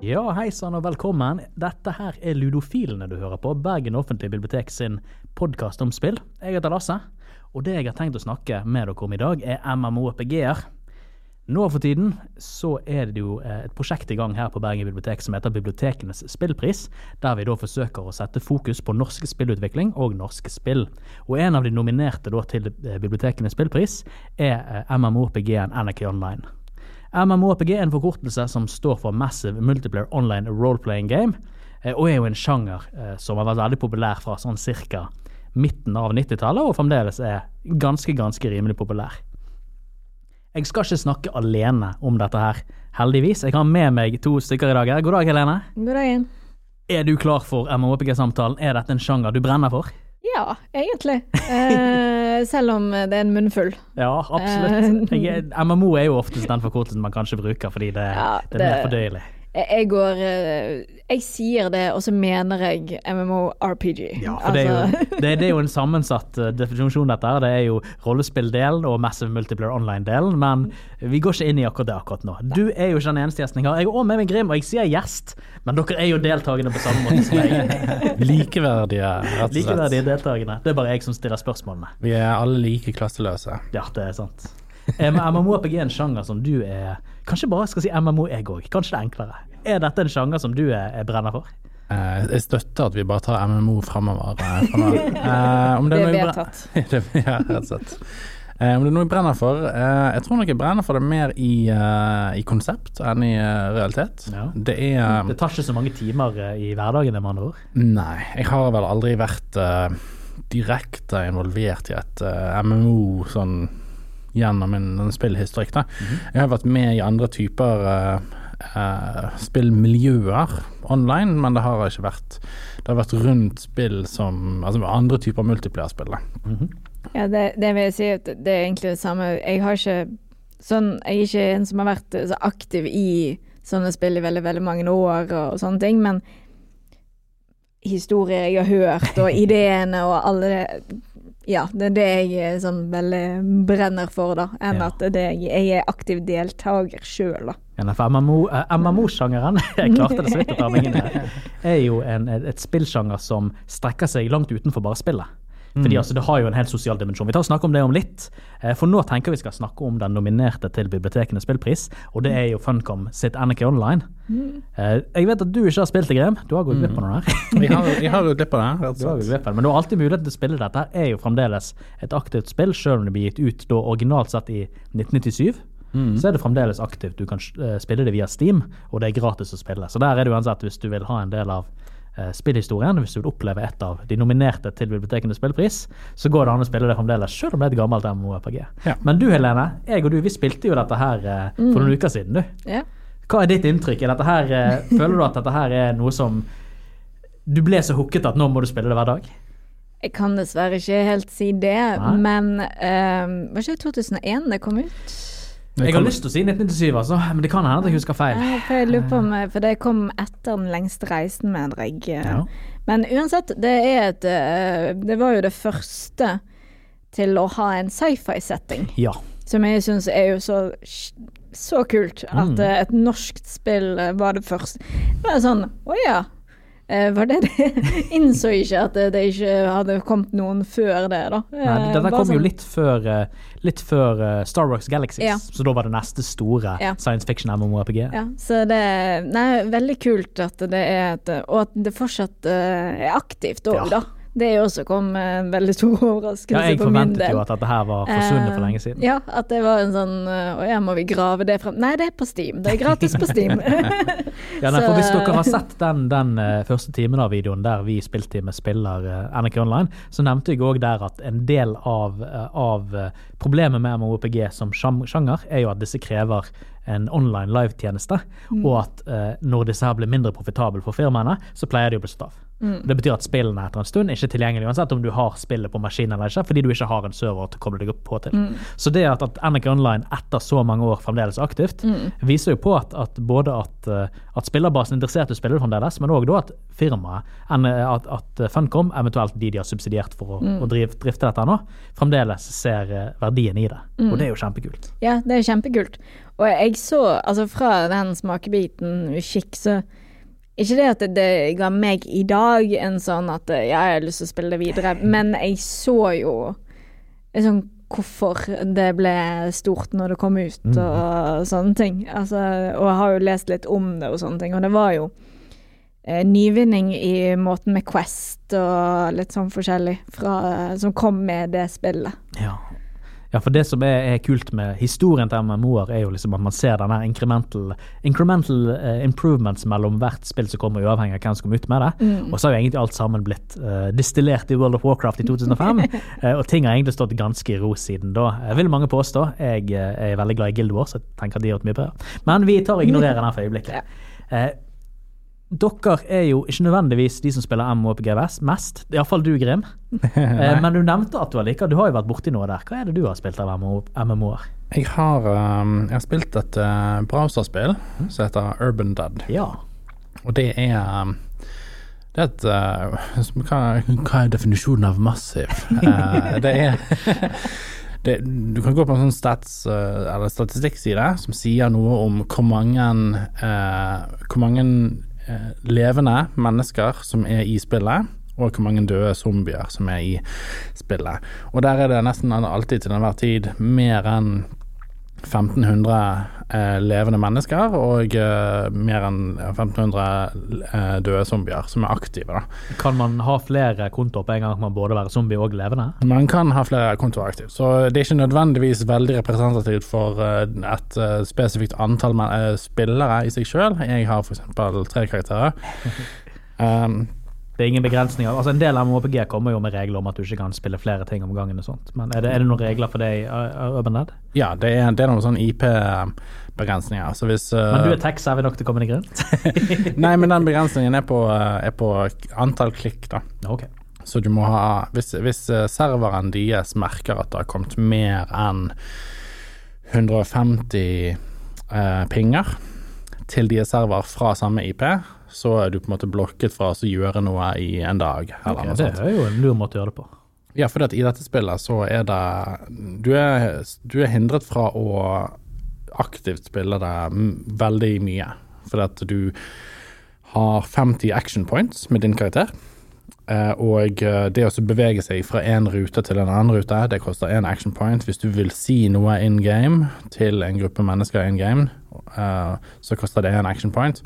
Ja, hei sann og velkommen. Dette her er Ludofilene du hører på, Bergen offentlige bibliotek sin podkast om spill. Jeg heter Lasse, og det jeg har tenkt å snakke med dere om i dag, er MMORPG-er. Nå for tiden så er det jo eh, et prosjekt i gang her på Bergen bibliotek som heter Bibliotekenes spillpris, der vi da forsøker å sette fokus på norsk spillutvikling og norske spill. Og en av de nominerte da til eh, Bibliotekenes spillpris er eh, MMORPG-en Anarchy Online. MMORPG er en forkortelse som står for Massive Multiplayer Online Role-Playing Game, og er jo en sjanger som har vært veldig populær fra sånn cirka midten av 90-tallet, og fremdeles er ganske, ganske rimelig populær. Jeg skal ikke snakke alene om dette her, heldigvis. Jeg har med meg to stykker i dag. her. God dag, Helene. God dagen. Er du klar for MHPG-samtalen? Er dette en sjanger du brenner for? Ja, egentlig. Eh, selv om det er en munnfull. Ja, absolutt. Jeg, MMO er jo oftest den forkortelsen man kanskje bruker, fordi det, Ja, det er mer det- fordøyelig. Jeg går eh, Jeg sier det, og så mener jeg MMO-RPG. Ja, for det, er jo, Altså, det, det er jo en sammensatt eh, definisjon, dette her. Det er jo rollespilldelen og Massive Multiplayer Online-delen, men vi går ikke inn i akkurat det akkurat nå. Du er jo ikke den eneste gjesten jeg har. Jeg er også med meg Grim, og jeg sier gjest, men dere er jo deltakende på samme måte som jeg. Likeverdige, rett og slett. Likeverdige deltakende. Det er bare jeg som stiller spørsmålene. Vi er alle like klasseløse. Ja, det er sant. Eh, MMORPG er en sjanger som du er Kanskje bare skal si MMO jeg òg. Kanskje det er enklere. Er dette en sjanger som du er, er brenner for? Eh, jeg støtter at vi bare tar MMO fremover. eh. Eh, det, det er vedtatt. det, ja, rett og slett. Eh, om det er noe jeg brenner for? Eh, jeg tror nok jeg brenner for det mer i, eh, i konsept enn i eh, realitet. Ja. Det er Det tar ikke så mange timer eh, i hverdagen, med andre ord. Nei, jeg har vel aldri vært eh, direkte involvert i et eh, MMO sånn gjennom min, en spillhistorikk. -hmm. Jeg har vært med i andre typer uh, uh, spillmiljøer online, men det har ikke vært Det har vært rundt spill som Altså andre typer multiplierspill. da. ja, det, det vil jeg si at det er egentlig det samme. Jeg har ikke sånn Jeg er ikke en som har vært så aktiv i sånne spill i veldig, veldig mange år og sånne ting, men historier jeg har hørt, og ideene og alle det Ja, det er det jeg er sånn veldig brenner for, da, enn Ja. at det jeg er aktiv deltaker sjøl, da. NF MMO, eh, MMO-sjangeren, jeg klarte det så vidt å ta meg inn i er jo en, et spillsjanger som strekker seg langt utenfor bare spillet. Fordi altså, Det har jo en helt sosial dimensjon. Vi tar og snakker om det om litt. eh, For nå tenker vi skal snakke om den nominerte til Bibliotekenes spillpris, og det er jo Funcom sitt Anarchy Online. Mm. Jeg vet at du ikke har spilt det, Grem. Du har gått glipp av noe her. Jeg har, jeg har jo glipp av det. rett Du har og gått slett. glipp av det, Men du har alltid mulighet til å spille dette. Det er jo fremdeles et aktivt spill, selv om det blir gitt ut da originalt sett i 1997. Så er det fremdeles aktivt. Du kan eh, spille det via Steam, og det er gratis å spille. Så der er det uansett, hvis du vil ha en del av eh, spillhistorien, hvis du vil oppleve et av de nominerte til Bibliotekenes spillpris, så går det an å spille det fremdeles, selv om det er et gammelt MMORPG. Ja. Men du Helene, jeg og du, vi spilte jo dette her eh, for noen uker siden, du. Ja. Hva er ditt inntrykk? Er dette her, eh, føler du at dette her er noe som du ble så hooket at nå må du spille det hver dag? Jeg kan dessverre ikke helt si det, Nei. men um, Var ikke det 2001 det kom ut? Jeg har lyst til å si 1997, altså, men det kan hende at jeg husker feil. Jeg lurer på om For det kom etter Den lengste reisen, mener jeg. Ja. Men uansett, det er et eh, Det var jo det første til å ha en sci-fi-setting, Ja. som jeg syns er jo så så kult at Mm. et norskt spill var det første. Det var sånn Å ja. Eh, var det det? Innså ikke at det, ikke hadde kommet noen før det, da. Nei, Eh, dette kom kom jo sånn- litt før, eh, litt før eh, Star Wars Galaxies, Ja. så da var det neste store Ja. science fiction MMORPG. Ja, så det Nei, veldig kult at det er et Og at det fortsatt eh, er aktivt òg, Ja. da. Det også kom eh, en veldig stor overraskelse Ja, jeg på min forventet jo at dette her var forsvunnet for Eh, lenge siden. Ja, at det var en sånn eh, Å ja, må vi grave det frem? Nei, det er på Steam. Det er gratis på Steam. Ja, nei, for Hvis dere har sett den, den eh, første timen av videoen der vi spilte med spiller NRK Online, så nevnte jeg òg der at en del av, eh, av eh, problemet med MOPG som sjanger, er jo at disse krever en online live-tjeneste, og at eh, når disse her blir mindre profitable for firmaene, så pleier de å bli slått av. Det betyr at spillene etter en stund er ikke tilgjengelig uansett om du har spillet på maskinen eller ikke, fordi du ikke har en server til å koble deg opp på til. Så det at, at NRK Online etter så mange år fremdeles er aktivt, viser jo på at, at både at, eh, at spillerbasen er interessert i å spille fremdeles, men òg at firmaet, at, at Funcom, eventuelt de de har subsidiert for å, å drive, drifte dette nå, fremdeles ser eh, verdien i det. Og det er jo kjempekult. Ja, det er kjempekult. Og jeg så, altså fra den smakebiten vi så Ikke det at det, det ga meg i dag en sånn at ja, jeg har lyst til å spille det videre, men jeg så jo en sånn hvorfor det ble stort når det kom ut Mm. og sånne ting. Altså, og jeg har jo lest litt om det og sånne ting, og det var jo eh, nyvinning i måten med Quest og litt sånn forskjellig fra, som kom med det spillet. Ja. Ja, for det som er, er kult med historien til MMO-er, er jo liksom at man ser denne incremental, incremental uh, improvements mellom hvert spill som kommer, uavhengig av hvem som kommer ut med det. Og så har jo egentlig alt sammen blitt uh, distillert i World of Warcraft i 2005, uh, og ting har egentlig stått ganske i ro siden da. Vil mange påstå. Jeg eh, er veldig glad i Guild Wars, jeg tenker at de har gjort mye bedre. Men vi tar og ignorerer den for øyeblikket. Eh, dere er jo ikke nødvendigvis de som spiller MMOPG mest, iallfall du, Grim. Eh, men du nevnte at du har liker, du har jo vært borti noe der. Hva er det du har spilt av MMO MMO-er? Jeg har, um, jeg har spilt et uh, browserspill som heter Urban Dead. Ja. Og det er um, Det er et uh, hva, hva er definisjonen av massiv? Eh, det er det, Du kan gå på en sånn stats, eller statistikkside som sier noe om hvor mange uh, Hvor mange uh, levende mennesker som er i spillet, og hvor mange døde zombier som er i spillet. Og der er det nesten alltid til enhver tid mer enn 1500 eh, levende mennesker og eh, mer enn 1500 eh, døde zombier som er aktive. Da. Kan man ha flere kontoer på en gang? Kan man både være zombie og levende? Man kan ha flere kontoer aktive. så det er ikke nødvendigvis veldig representativt for eh, et eh, spesifikt antall eh, spillere i seg sjøl. Jeg har f.eks. tre karakterer. Um, Det er ingen begrensninger. Altså En del av MOPG kommer jo med regler om at du ikke kan spille flere ting om gangen. og sånt. Men er det, er det noen regler for det i Urban Dead? ja, det er, det er noen sånn IP-begrensninger. Så hvis uh, Men du er tech-savvy nok til å komme deg rundt? Nei, men den begrensningen er på, er på antall klikk, da. Okay. Så du må ha Hvis, hvis serveren deres merker at det har kommet mer enn 150 eh, pinger til deres server fra samme IP, så er du på en måte blokket fra å gjøre noe i en dag, eller Ok, noe det er jo en lur måte å gjøre det på. Ja, for i dette spillet så er det Du er, du er hindret fra å aktivt spille det veldig mye. Fordi at du har 50 action points med din karakter. Eh, og eh, det å bevege seg fra én rute til en annen rute, det koster én action point. Hvis du vil si noe in game til en gruppe mennesker in game, eh, så koster det én action point.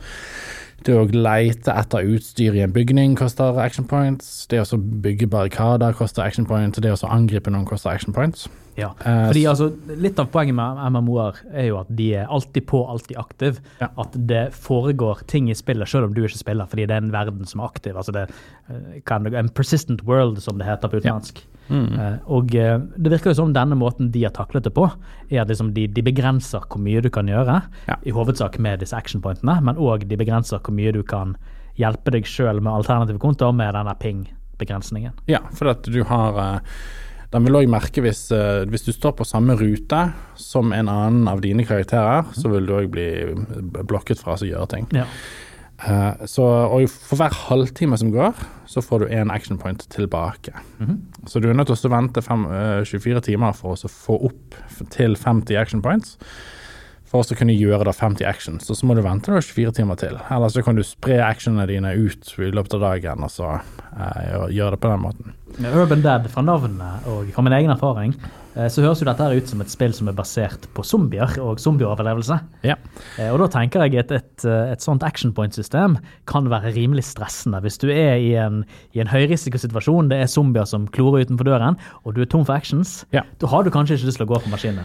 Det å leite etter utstyr i en bygning koster action points. Det å bygge barrikader koster action points. Det å angripe noen koster action points. Ja, Eh, fordi altså, Litt av poenget med MMO-er er jo at de er alltid på, alltid aktiv. Ja. At det foregår ting i spillet selv om du ikke spiller, fordi det er en verden som er aktiv. altså det eh, kan, En persistent world, som det heter på utenlandsk. Eh, og eh, det virker jo som denne måten de har taklet det på, er at liksom de, de begrenser hvor mye du kan gjøre, Ja. i hovedsak med disse actionpointene, men òg de begrenser hvor mye du kan hjelpe deg sjøl med alternative kontoer med denne ping-begrensningen. Ja, for at du har eh, Den vil òg merke hvis, eh, hvis du står på samme rute som en annen av dine karakterer, så vil du òg bli blokket fra å gjøre ting. Ja. Eh, så, og for hver halvtime som går, så får du én action point tilbake. Så du er nødt til å vente fem, eh, 24 timer for å få opp til 50 action points. For å kunne gjøre da 50 actions, og så må du vente da 24 timer til. Eller så kan du spre actionene dine ut i løpet av dagen, og så uh, gjøre- gjøre det på den måten. Urban Dead fra navnet og fra min egen erfaring, eh, så høres jo dette ut som et spill som er basert på zombier og zombieoverlevelse. Ja. Eh, Og da tenker jeg at et, eh, et sånt action point-system kan være rimelig stressende. Hvis du er i en, i en høyrisikosituasjon, det er zombier som klorer utenfor døren, og du er tom for actions, Ja. da har du kanskje ikke lyst til å gå på maskinen.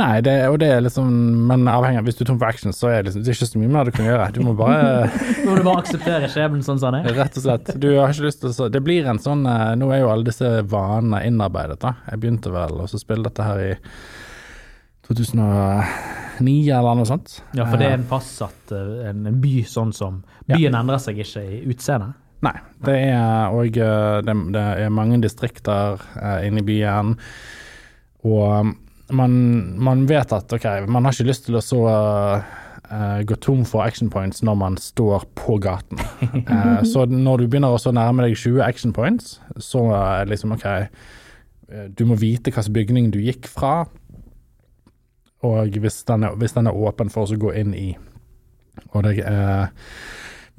Nei, det, og det er liksom Men avhengig av hvis du er tom for action, så er det, liksom, det er ikke så mye mer du kan gjøre. Du må bare må du bare akseptere skjebnen sånn som den er. Rett og slett. Du har ikke lyst til å så- Det blir en sånn eh, Nå er jo alle disse vanene innarbeidet, da. Jeg begynte vel å så spille dette her i 2009 eller noe sånt. Ja, for det er en fastsatt eh, en, en by sånn som Ja. Byen endrer seg ikke i utseende. Nei. Det er og eh, det, det er mange distrikter eh, inne i byen, og man, man vet at OK, man har ikke lyst til å så uh, gå tom for action points når man står på gaten. uh, så når du begynner å så nærme deg 20 action points, så er det liksom OK, eh, du må vite hvilken bygning du gikk fra. og hvis den er, hvis den er åpen for oss å gå inn i, og det eh,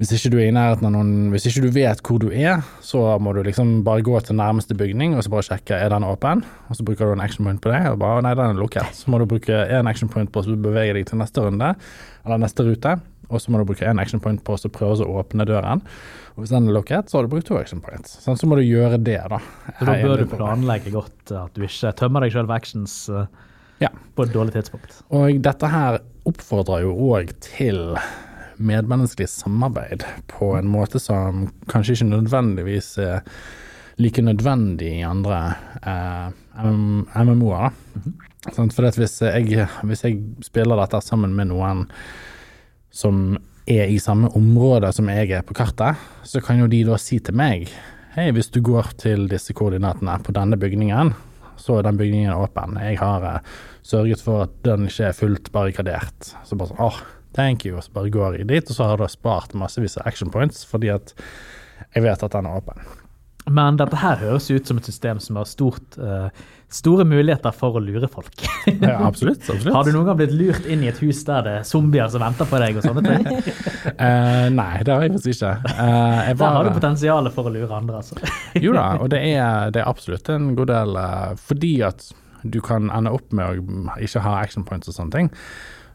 hvis ikke du er i nærheten av noen Hvis ikke du vet hvor du er, så må du liksom bare gå til nærmeste bygning og så bare sjekke er den åpen. Og så bruker du en action point på det, og bare nei, den er lukket. Så må du bruke en action point på å bevege deg til neste runde, eller neste rute. Og så må du bruke en action point på å prøve å åpne døren. Og hvis den er lukket, så har du brukt to action points. Sånn, så må du gjøre det, da. Så da bør du planlegge godt at du ikke tømmer deg sjøl for actions eh, Ja. på et dårlig tidspunkt. Og dette her oppfordrer jo òg til medmenneskelig samarbeid på en måte som kanskje ikke nødvendigvis er like nødvendig i andre eh, MMO-er. Mm -hmm. For hvis, hvis jeg spiller dette sammen med noen som er i samme område som jeg er på kartet, så kan jo de da si til meg Hei, hvis du går til disse koordinatene på denne bygningen, så er den bygningen åpen. Jeg har eh, sørget for at den ikke er fullt barrikadert. Så bare sånn åh, thank you, og så bare går jeg dit, og så har du spart massevis av action points fordi at jeg vet at den er åpen. Men dette her høres ut som et system som har stort, uh, store muligheter for å lure folk. Ja, absolutt. absolutt. Har du noen gang blitt lurt inn i et hus der det er zombier som venter på deg og sånne ting? uh, nei, det har jeg faktisk ikke. Uh, jeg Der har du potensialet for å lure andre, altså. jo da, og det er, det er absolutt en god del Fordi at du kan ende opp med å ikke ha action points og sånne ting,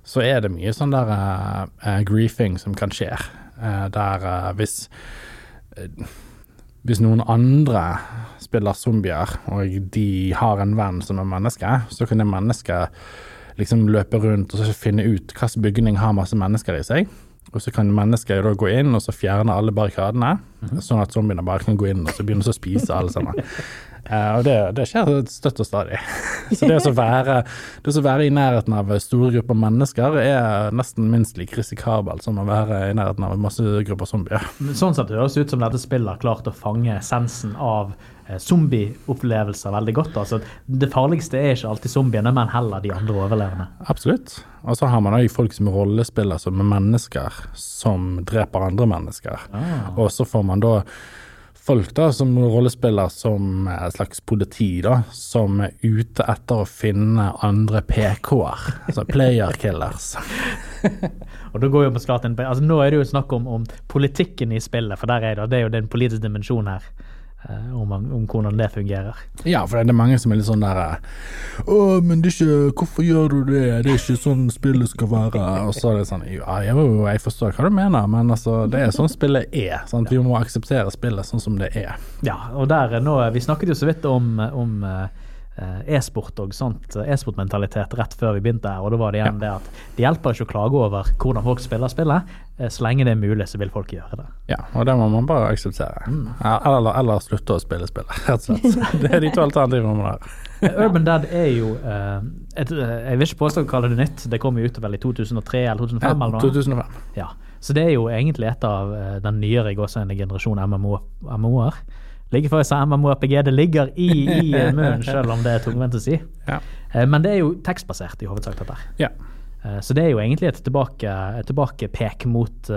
så er det mye sånn der uh, griefing som kan skje. uh, der uh, hvis hvis noen andre spiller zombier, og de har en venn som er menneske, så kan det mennesket liksom løpe rundt og så finne ut hvilken bygning har masse mennesker i seg. Og så kan mennesket da gå inn og så fjerne alle barrikadene, sånn at zombiene bare kan gå inn og så begynne å spise alle sammen. Eh, og det, det skjer støtt og stadig. Så det å så være, det å så være i nærheten av store grupper mennesker er nesten minst like risikabelt som å være i nærheten av masse grupper zombier. Sånn sett høres det ut som dette spillet har klart å fange essensen av eh, zombieopplevelser veldig godt. Altså, det farligste er ikke alltid zombiene, men heller de andre overlevende. Absolutt. Og så har man òg folk som rollespiller som er mennesker, som dreper andre mennesker. Ah. Og så får man da folk da som rollespiller som et slags politi, da, som er ute etter å finne andre PK-er. Altså player killers. Og da går jo på klart en, altså Nå er det jo snakk om, om politikken i spillet, for der er det, det er jo den politiske dimensjonen her. Eh, om, om hvordan det fungerer. Ja, for det er mange som er litt sånn der Å, men det er ikke Hvorfor gjør du det? Det er ikke sånn spillet skal være. Og så er det sånn Ja, jo, jeg forstår hva du mener, men altså, det er sånn spillet er. Sant? Vi må akseptere spillet sånn som det er. Ja, og der er nå, Vi snakket jo så vidt om, om eh, e-sport og sånt, eh, e-sportmentalitet rett før vi begynte her, og da var det igjen det at det hjelper ikke å klage over hvordan folk spiller spillet. Eh, Så lenge det er mulig, så vil folk gjøre det. Ja, og det må man bare akseptere. Mm. eller, eller slutte å spille spillet, rett og slett. Det er de to alternativene man har. Urban Dead er jo eh, et, eh, Jeg vil ikke påstå å kalle det nytt, det kom jo ut vel i 2003 eller 2005 Ja, eller noe. 2005. Ja, så det er jo egentlig et av eh, den nyere gåsehudene generasjon MMO MMO-er. Ligger faktisk som MMO-RPG, det ligger i, i eh, munnen selv om det er tungvint å si. Ja. Eh, Men det er jo tekstbasert i hovedsak dette. her. ja. Eh, Så det er jo egentlig et, tilbake, et tilbakepek mot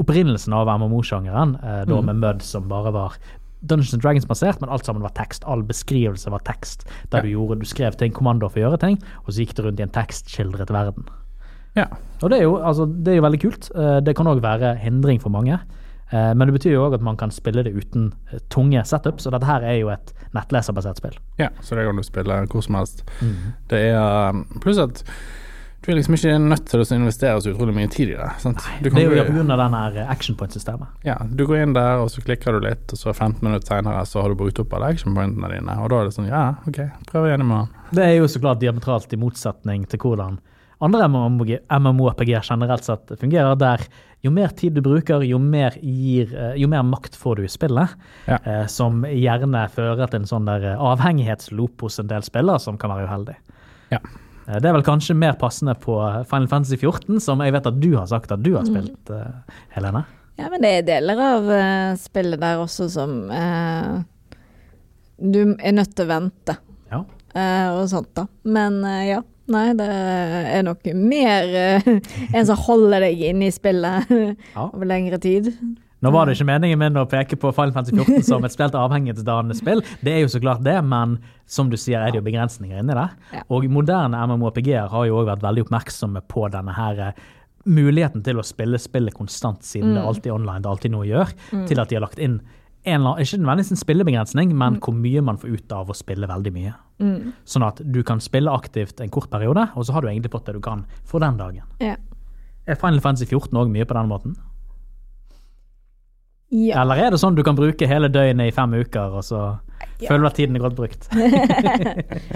opprinnelsen av MMO-sjangeren, da med Mud som bare var Dungeons and Dragons-basert, men alt sammen var tekst. All beskrivelse var tekst. Der du, gjorde, du skrev ting, kommandoer for å gjøre ting, og så gikk det rundt i en tekstskildret verden. ja. Og det er jo, altså, det er jo veldig kult. Det kan òg være hindring for mange. Eh, Men det betyr jo òg at man kan spille det uten eh, tunge setups, og dette her er jo et nettleserbasert spill. Ja, så det kan du spille hvor som helst. Det er Pluss at du er liksom ikke nødt til å investere så utrolig mye tid i det. Sant? Du, Det er jo pga. den her action point-systemet. ja, du går inn der, og så klikker du litt, og så 15 minutter senere så har du brukt opp alle actionpointene dine, og da er det sånn ja, OK, prøv igjen i morgen. Det er jo så klart diametralt i motsetning til hvordan andre MMORPG generelt sett fungerer, der jo mer tid du bruker, jo mer, gir, eh, jo mer makt får du i spillet. Ja. eh, Som gjerne fører til en sånn der eh, avhengighetsloop hos en del spillere, som kan være uheldig. Ja. Eh, Det er vel kanskje mer passende på Final Fantasy 14, som jeg vet at du har sagt at du har spilt, eh, Helene. Ja, men det er deler av spillet der også som eh, Du er nødt til å vente Ja. eh, og sånt, da. Men eh, ja. Nei, det er nok mer eh, en som holder deg inne i spillet Ja. over lengre tid. Nå var det ikke meningen min å peke på Final Fantasy 14 som et spilt avhengighetsdannende spill. Det er jo så klart det, men som du sier, er det jo begrensninger inni det. Og moderne MMORPG-er har jo òg vært veldig oppmerksomme på denne her eh, muligheten til å spille spillet konstant, siden det alltid er online, det er alltid noe å gjøre, til at de har lagt inn eller ikke nødvendigvis en spillebegrensning, men hvor mye man får ut av å spille veldig mye. Sånn at du kan spille aktivt en kort periode, og så har du egentlig fått det du kan for den dagen. Ja. Er Final Fantasy 14 òg mye på den måten? ja. Eller er det sånn du kan bruke hele døgnet i fem uker, og så Ja. føler du at tiden er godt brukt?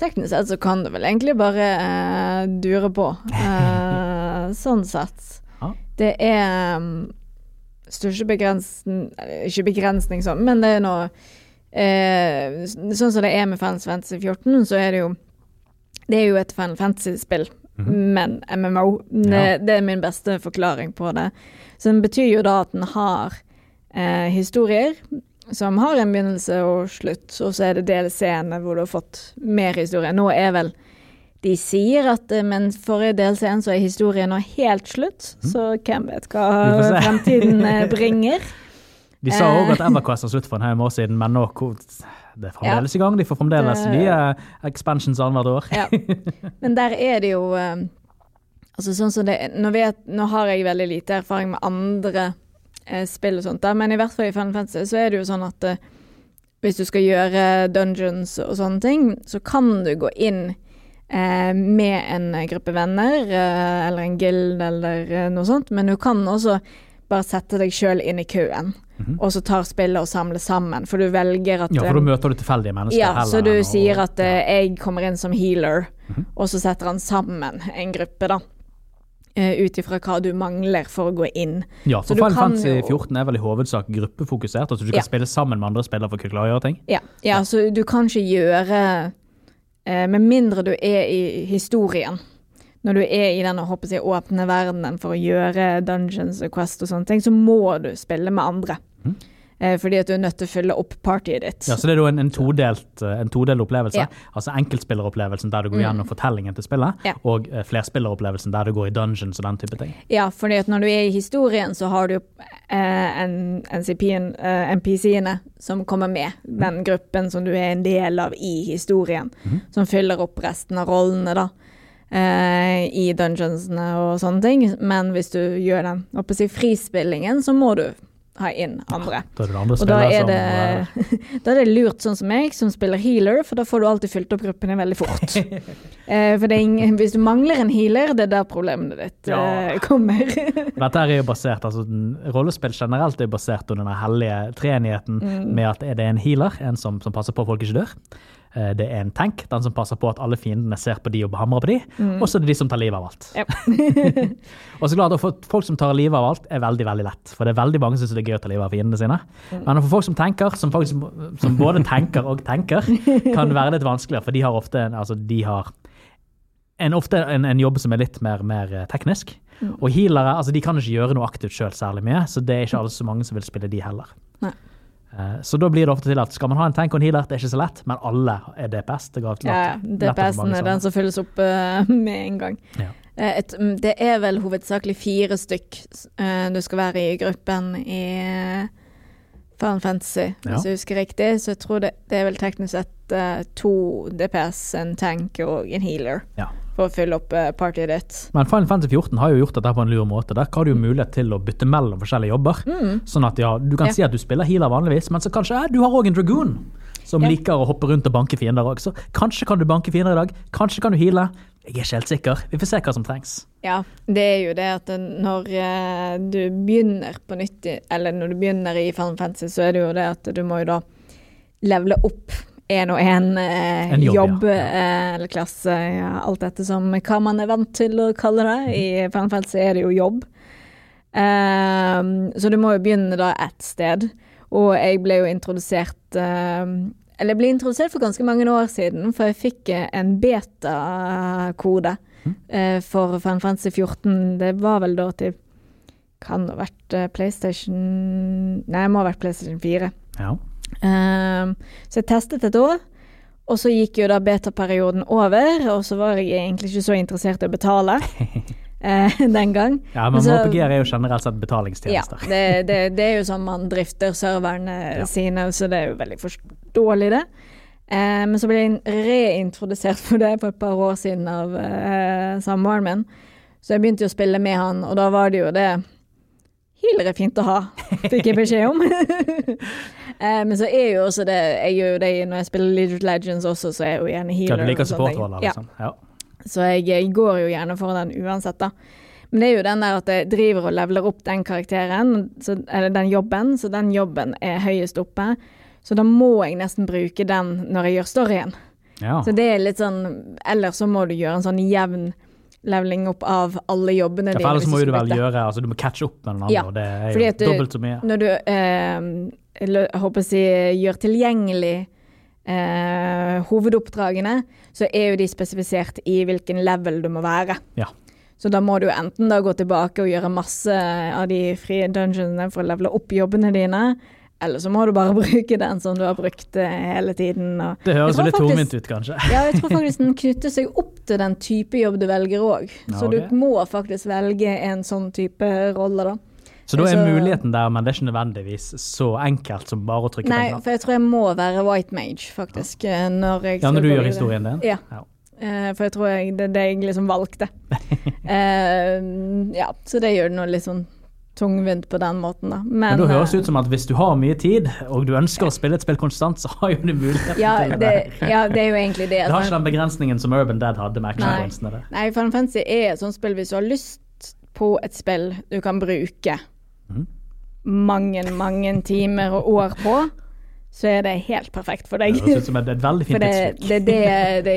Teknisk sett så kan du vel egentlig bare uh, dure på. Uh, sånn sett. Ja. Det er um, største begrensning Ikke begrensning sånn, men det er noe eh, Sånn som det er med Final Fantasy 14, så er det jo Det er jo et Final Fantasy-spill, men MMO. Det, Ja. det er min beste forklaring på det. Så den betyr jo da at den har eh, historier som har en begynnelse og slutt, og så er det DLC-ene hvor du har fått mer historie. Nå er vel De sier at men forrige DLC-en så er historien nå helt slutt, så hvem vet hva fremtiden eh, bringer. De sa òg Eh. at EverQuest har slutt for en haug år siden, men nå det er fremdeles i gang. De får fremdeles nye expansions annethvert år. Ja. Men der er det jo eh, Altså sånn som det nå, vet, nå har jeg veldig lite erfaring med andre eh, spill og sånt, da, men i hvert fall i Final Fantasy så er det jo sånn at eh, hvis du skal gjøre dungeons og sånne ting, så kan du gå inn eh, med en gruppe venner eh, eller en guild eller eh, noe sånt, men du kan også bare sette deg sjøl inn i køen, og så tar spillet og samler sammen, for du velger at Ja, eh, for da møter du tilfeldige mennesker. ja, heller så du og, sier at ja. eh, jeg kommer inn som healer, Mhm. og så setter han sammen en gruppe, da. Ut ifra hva du mangler for å gå inn. Ja, for Final Fantasy 14 er vel i hovedsak gruppefokusert. altså Du kan Ja. spille sammen med andre spillere for å klare å gjøre ting. Ja, ja så du kan ikke gjøre eh, Med mindre du er i historien. Når du er i den jeg åpne verdenen for å gjøre dungeons og quest og sånne ting, så må du spille med andre. Mhm. Eh, fordi at du er nødt til å fylle opp partyet ditt. Ja, Så det er da en, en, todelt, eh, en todelt opplevelse. Ja. Altså enkeltspilleropplevelsen der du går Mm. gjennom fortellingen til spillet, Ja. og eh, flerspilleropplevelsen der du går i dungeons og den type ting. Ja, fordi at når du er i historien, så har du jo eh, NPC-ene som kommer med. Den gruppen som du er en del av i historien. Som fyller opp resten av rollene, da. Eh, I dungeonsene og sånne ting. Men hvis du gjør den si, frispillingen, så må du ha inn andre. Da er det andre Og da er, som det, eh, da er det lurt sånn som meg, som spiller healer, for da får du alltid fylt opp gruppene veldig fort. Eh, for det ingen, hvis du mangler en healer, det er der problemet ditt Ja. eh, kommer. Dette er jo basert, altså Rollespill generelt er basert på den hellige treenigheten Mm. med at er det en healer, en som, som passer på at folk ikke dør. Eh, Det er en tank, den som passer på at alle fiendene ser på de og hamrer på de. Mm. Og så er det de som tar livet av alt. Yep. og så klart, at folk som tar livet av alt, er veldig veldig lett. For det er veldig mange som syns det er gøy å ta livet av fiendene sine. Mm. Men for folk som tenker, som, faktisk, som både tenker og tenker, kan være litt vanskeligere. For de har ofte en, altså de har en, ofte en, en jobb som er litt mer, mer eh, teknisk. Mm. Og healere altså de kan ikke gjøre noe aktivt sjøl særlig mye, så det er ikke alle så mange som vil spille de heller. Nei. Eh, Så da blir det ofte til at skal man ha en tank og en healer, det er ikke så lett, men alle er DPS. Det til Ja, få DPS-en er den som fylles opp uh, med en gang. Ja. Eh, et, mm, det er vel hovedsakelig fire stykk uh, du skal være i gruppen i Fan Fantasy, Ja. hvis jeg husker riktig. Så jeg tror det, det er vel teknisk sett uh, to DPS, en tank og en healer Ja. For å fylle opp uh, partyet ditt. Men Final Fantasy 14 har jo gjort dette på en lur måte. Der har du jo mulighet til å bytte mellom forskjellige jobber. Sånn at ja, du kan Mm. Ja. si at du spiller healer vanligvis, men så kanskje eh, du har òg en dragoon som Ja. liker å hoppe rundt og banke fiender òg. Så kanskje kan du banke fiender i dag, kanskje kan du heale. Jeg er ikke helt sikker. Vi får se hva som trengs. Ja, det er jo det at når eh, du begynner på nytt, eller når du begynner i Final Fantasy, så er det jo det at du må jo da levele opp en og en, eh, jobb, jobb, ja. eh, eller klasse, ja, alt dette som hva man er vant til å kalle det. I Final Fantasy er det jo jobb. Um, så du må jo begynne da ett sted. Og jeg ble jo introdusert um, Eller jeg ble introdusert for ganske mange år siden, for jeg fikk eh, en beta-kode eh, for Final Fantasy 14. Det var vel da til Kan det ha vært PlayStation Nei, det må ha vært PlayStation 4. Ja. Ehm, så jeg testet et år, og så gikk jo da beta-perioden over, og så var jeg egentlig ikke så interessert i å betale. eh, den gang. Ja, men så- MHPG er jo generelt sett Ja, betalingstjenester. det, det, det er jo sånn man drifter serverne Ja. sine, så det er jo veldig forståelig, det. Eh, men så ble jeg reintrodusert for det for et par år siden av eh, samboeren min. Så jeg begynte jo å spille med han, og da var det jo det Healer er fint å ha, fikk jeg beskjed om. eh, men så er jo også det Jeg gjør jo det når jeg spiller League of Legends også, så er jeg jo gjerne Ja, healer. du liker supportroller, liksom. Ja. Så jeg, jeg går jo gjerne for den uansett, da. Men det er jo den der at jeg driver og leveler opp den karakteren, så, eller den jobben, så den jobben er høyest oppe. Så da må jeg nesten bruke den når jeg gjør storyen. Ja. Så det er litt sånn Eller så må du gjøre en sånn jevn leveling opp av alle jobbene Ja, dine. for ellers må du vel gjøre altså Du må catche opp med den andre, Ja, og det er jo du- dobbelt så mye. Når du eh, håper å si, gjør tilgjengelig eh, hovedoppdragene, så er jo de spesifisert i hvilken level du må være. Ja. Så da må du enten da gå tilbake og gjøre masse av de frie dungeonene for å levele opp jobbene dine, eller så må du bare bruke den som du har brukt eh, hele tiden. Og Det høres litt tungvint ut, kanskje. ja, jeg tror faktisk den knytter seg opp til den type jobb du velger òg. Så okay. du må faktisk velge en sånn type rolle, da. Så da er Så- muligheten der, men det er ikke nødvendigvis så enkelt som bare å trykke på Nei, en Nei, for jeg tror jeg må være white mage, faktisk, Ja, når jeg Ja, når du gjør historien din? Ja. Ja. Uh, for jeg tror jeg, det er det jeg liksom valgte. uh, ja, så det gjør det nå litt sånn tungvint på den måten, da. Men, Men da høres det eh, ut som at hvis du har mye tid, og du ønsker å spille et spill konstant, så har jo du mulighet ja til det, ja, det er jo egentlig det. Det har altså. ikke den begrensningen som Urban Dead hadde med Nei. actionpointsene. der. Nei, Final Fantasy er et sånt spill hvis du har lyst på et spill du kan bruke mm. mange, mange timer og år på, så er det helt perfekt for deg. Det høres ut som et, et veldig fint det, det, det, det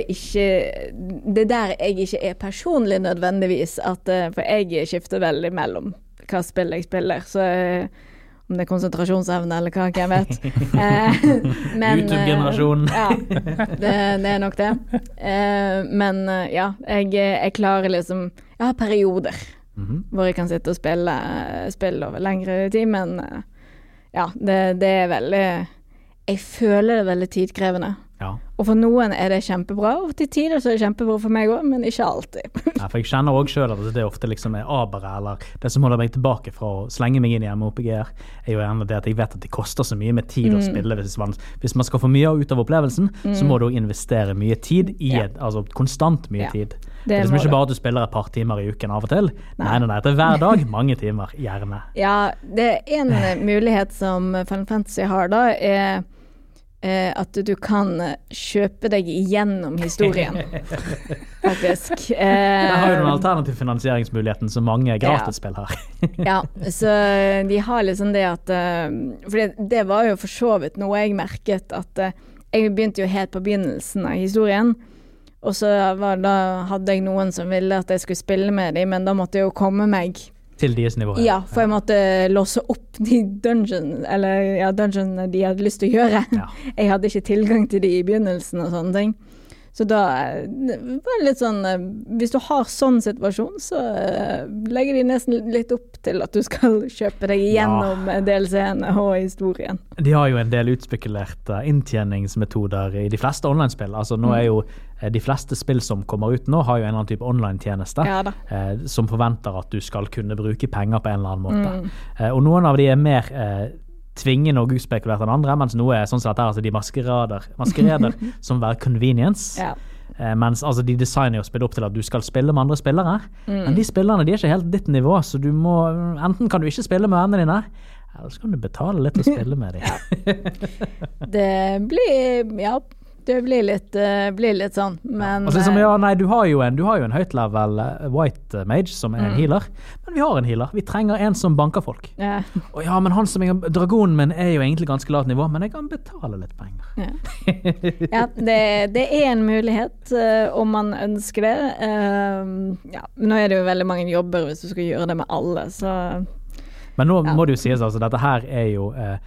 Det er der jeg ikke er personlig nødvendigvis. At, eh, for jeg skifter veldig mellom hva spill jeg spiller. Så eh, om det er konsentrasjonsevne eller hva, hvem vet. Eh, YouTube-generasjonen. eh, Ja, det, det er nok det. Men ja, jeg, jeg klarer liksom Jeg har perioder Mhm. hvor jeg kan sitte og spille spill over lengre tid, men ja, det, det er veldig Jeg føler det er veldig tidkrevende. Ja. Og for noen er det kjempebra, og til tider så er det kjempebra for meg òg, men ikke alltid. Ja, for jeg kjenner òg sjøl at det ofte liksom er aberet, eller det som holder meg tilbake fra å slenge meg inn i MOPG-er, er jo gjerne det at jeg vet at det koster så mye med tid Mm. å spille. Hvis man, hvis man skal få mye ut av opplevelsen, så må du òg investere mye tid i Ja. et, altså konstant mye Ja, tid. det Det er liksom ikke bare at du spiller et par timer i uken av og til. Nei, nei, nei, det er hver dag, mange timer, gjerne. Ja, det er en mulighet som Final Fantasy har da, er at du kan eh, kjøpe deg igjennom historien, faktisk. Der har jo den Eh, alternative finansieringsmuligheten som mange gratisspill har. ja, så de har liksom det at eh, For det, det var jo for så vidt noe jeg merket at eh, Jeg begynte jo helt på begynnelsen av historien. Og så var, da hadde jeg noen som ville at jeg skulle spille med dem, men da måtte jeg jo komme meg Til deres nivå. Ja, for jeg måtte låse opp de dungeon, eller ja, dungeonene de hadde lyst til å gjøre. Ja. Jeg hadde ikke tilgang til de i begynnelsen og sånne ting. Så da eh, var det litt sånn eh, Hvis du har sånn situasjon, så eh, legger de nesten litt opp til at du skal kjøpe deg gjennom ja. DLC-ene og historien. De har jo en del utspekulerte inntjeningsmetoder i de fleste online-spill. Altså nå er jo eh, De fleste spill som kommer ut nå, har jo en eller annen type online-tjeneste Ja eh, som forventer at du skal kunne bruke penger på en eller annen måte. Mm. Eh, og noen av de er mer eh, tvingende og utspekulert enn andre, mens noe er sånn som dette altså de maskerader, maskereder som være convenience. Ja. Eh, mens altså, de designer jo spillet opp til at du skal spille med andre spillere. Mm. Men de spillerne de er ikke helt ditt nivå, så du må enten kan du ikke spille med vennene dine, eller så kan du betale litt og spille med dem. Det blir Ja, det blir litt, eh, blir litt sånn, men Altså, liksom, eh, ja, nei, du har jo en, du har jo en høyt level eh, white mage som er en Mm. healer, men vi har en healer. Vi trenger en som banker folk. ja. Og ja, men han som er, dragonen min er jo egentlig ganske lavt nivå, men jeg kan betale litt penger. Ja, ja det, det er en mulighet om man ønsker det. Ja, nå er det jo veldig mange jobber hvis du skal gjøre det med alle, så Men nå Ja. må det jo sies, altså, dette her er jo eh,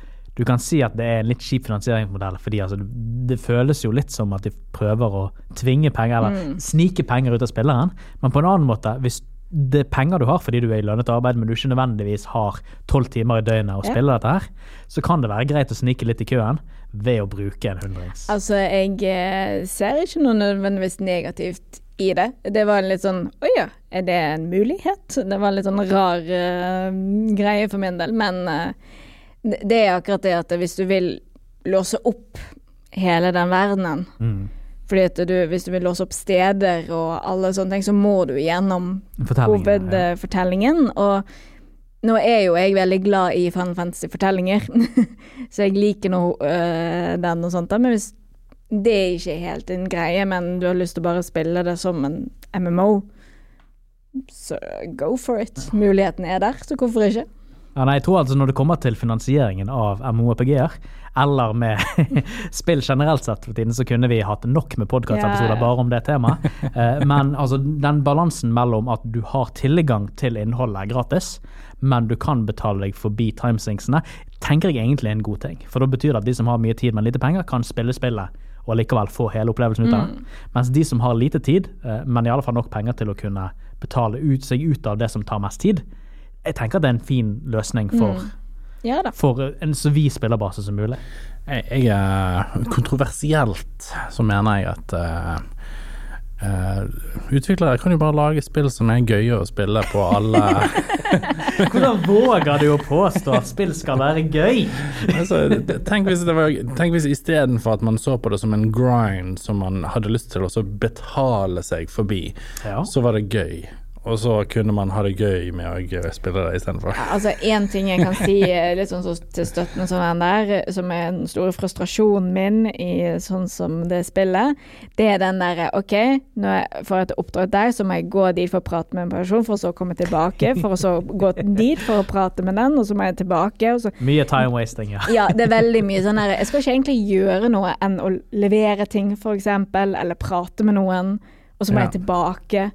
Du kan si at det er en litt kjip finansieringsmodell, fordi altså, det føles jo litt som at de prøver å tvinge penger, eller Mm. snike penger ut av spilleren. Men på en annen måte, hvis det er penger du har fordi du er i lønnet arbeid, men du ikke nødvendigvis har tolv timer i døgnet å Ja. spille dette her, så kan det være greit å snike litt i køen ved å bruke en hundrings. altså jeg eh, ser ikke noe nødvendigvis negativt i det. Det var litt sånn Å ja, er det en mulighet? Det var en litt sånn rar uh, greie for min del. Men eh, det er akkurat det at hvis du vil låse opp hele den verdenen Mm. fordi at du, Hvis du vil låse opp steder og alle sånne ting, så må du gjennom Fortellingen, ja. Og nå er jo jeg veldig glad i Final Fantasy-fortellinger, så jeg liker nå øh, den og sånt. Men hvis det ikke er helt din greie, men du har lyst til å bare spille det som en MMO, så go for it. Muligheten er der, så hvorfor ikke? Ja, nei, jeg tror altså Når det kommer til finansieringen av MMORPG-er, eller med spill generelt sett for tiden, så kunne vi hatt nok med podkastepisoder ja. bare om det temaet. Eh, men altså, den balansen mellom at du har tilgang til innholdet gratis, men du kan betale deg forbi timesinksene, tenker jeg egentlig er en god ting. For da betyr det at de som har mye tid, men lite penger, kan spille spillet og likevel få hele opplevelsen ut av det. Mens de som har lite tid, eh, men i alle fall nok penger til å kunne betale ut seg ut av det som tar mest tid, jeg tenker at det er en fin løsning for, Ja da. for en så vid spillerbase som mulig. Jeg, jeg er kontroversielt så mener jeg at uh Uh, utviklere kan jo bare lage spill som er gøye å spille på alle Hvordan våger du å påstå at spill skal være gøy? altså, Tenk hvis det var Tenk hvis istedenfor at man så på det som en grind som man hadde lyst til å betale seg forbi, Ja. så var det gøy. Og så kunne man ha det gøy med å spille det istedenfor. Altså, én ting jeg kan si eh, litt sånn så til støtten som den der, som er den store frustrasjonen min i sånn som det spillet, det er den derre OK, når jeg får et oppdrag der, så må jeg gå dit for å prate med en person, for å så komme tilbake, for å så gå dit for å prate med den, og så må jeg tilbake, og så Mye time wasting, ja. Ja, det er veldig mye sånn der Jeg skal ikke egentlig gjøre noe enn å levere ting, eksempel, eller prate med noen, og så må Ja. jeg tilbake.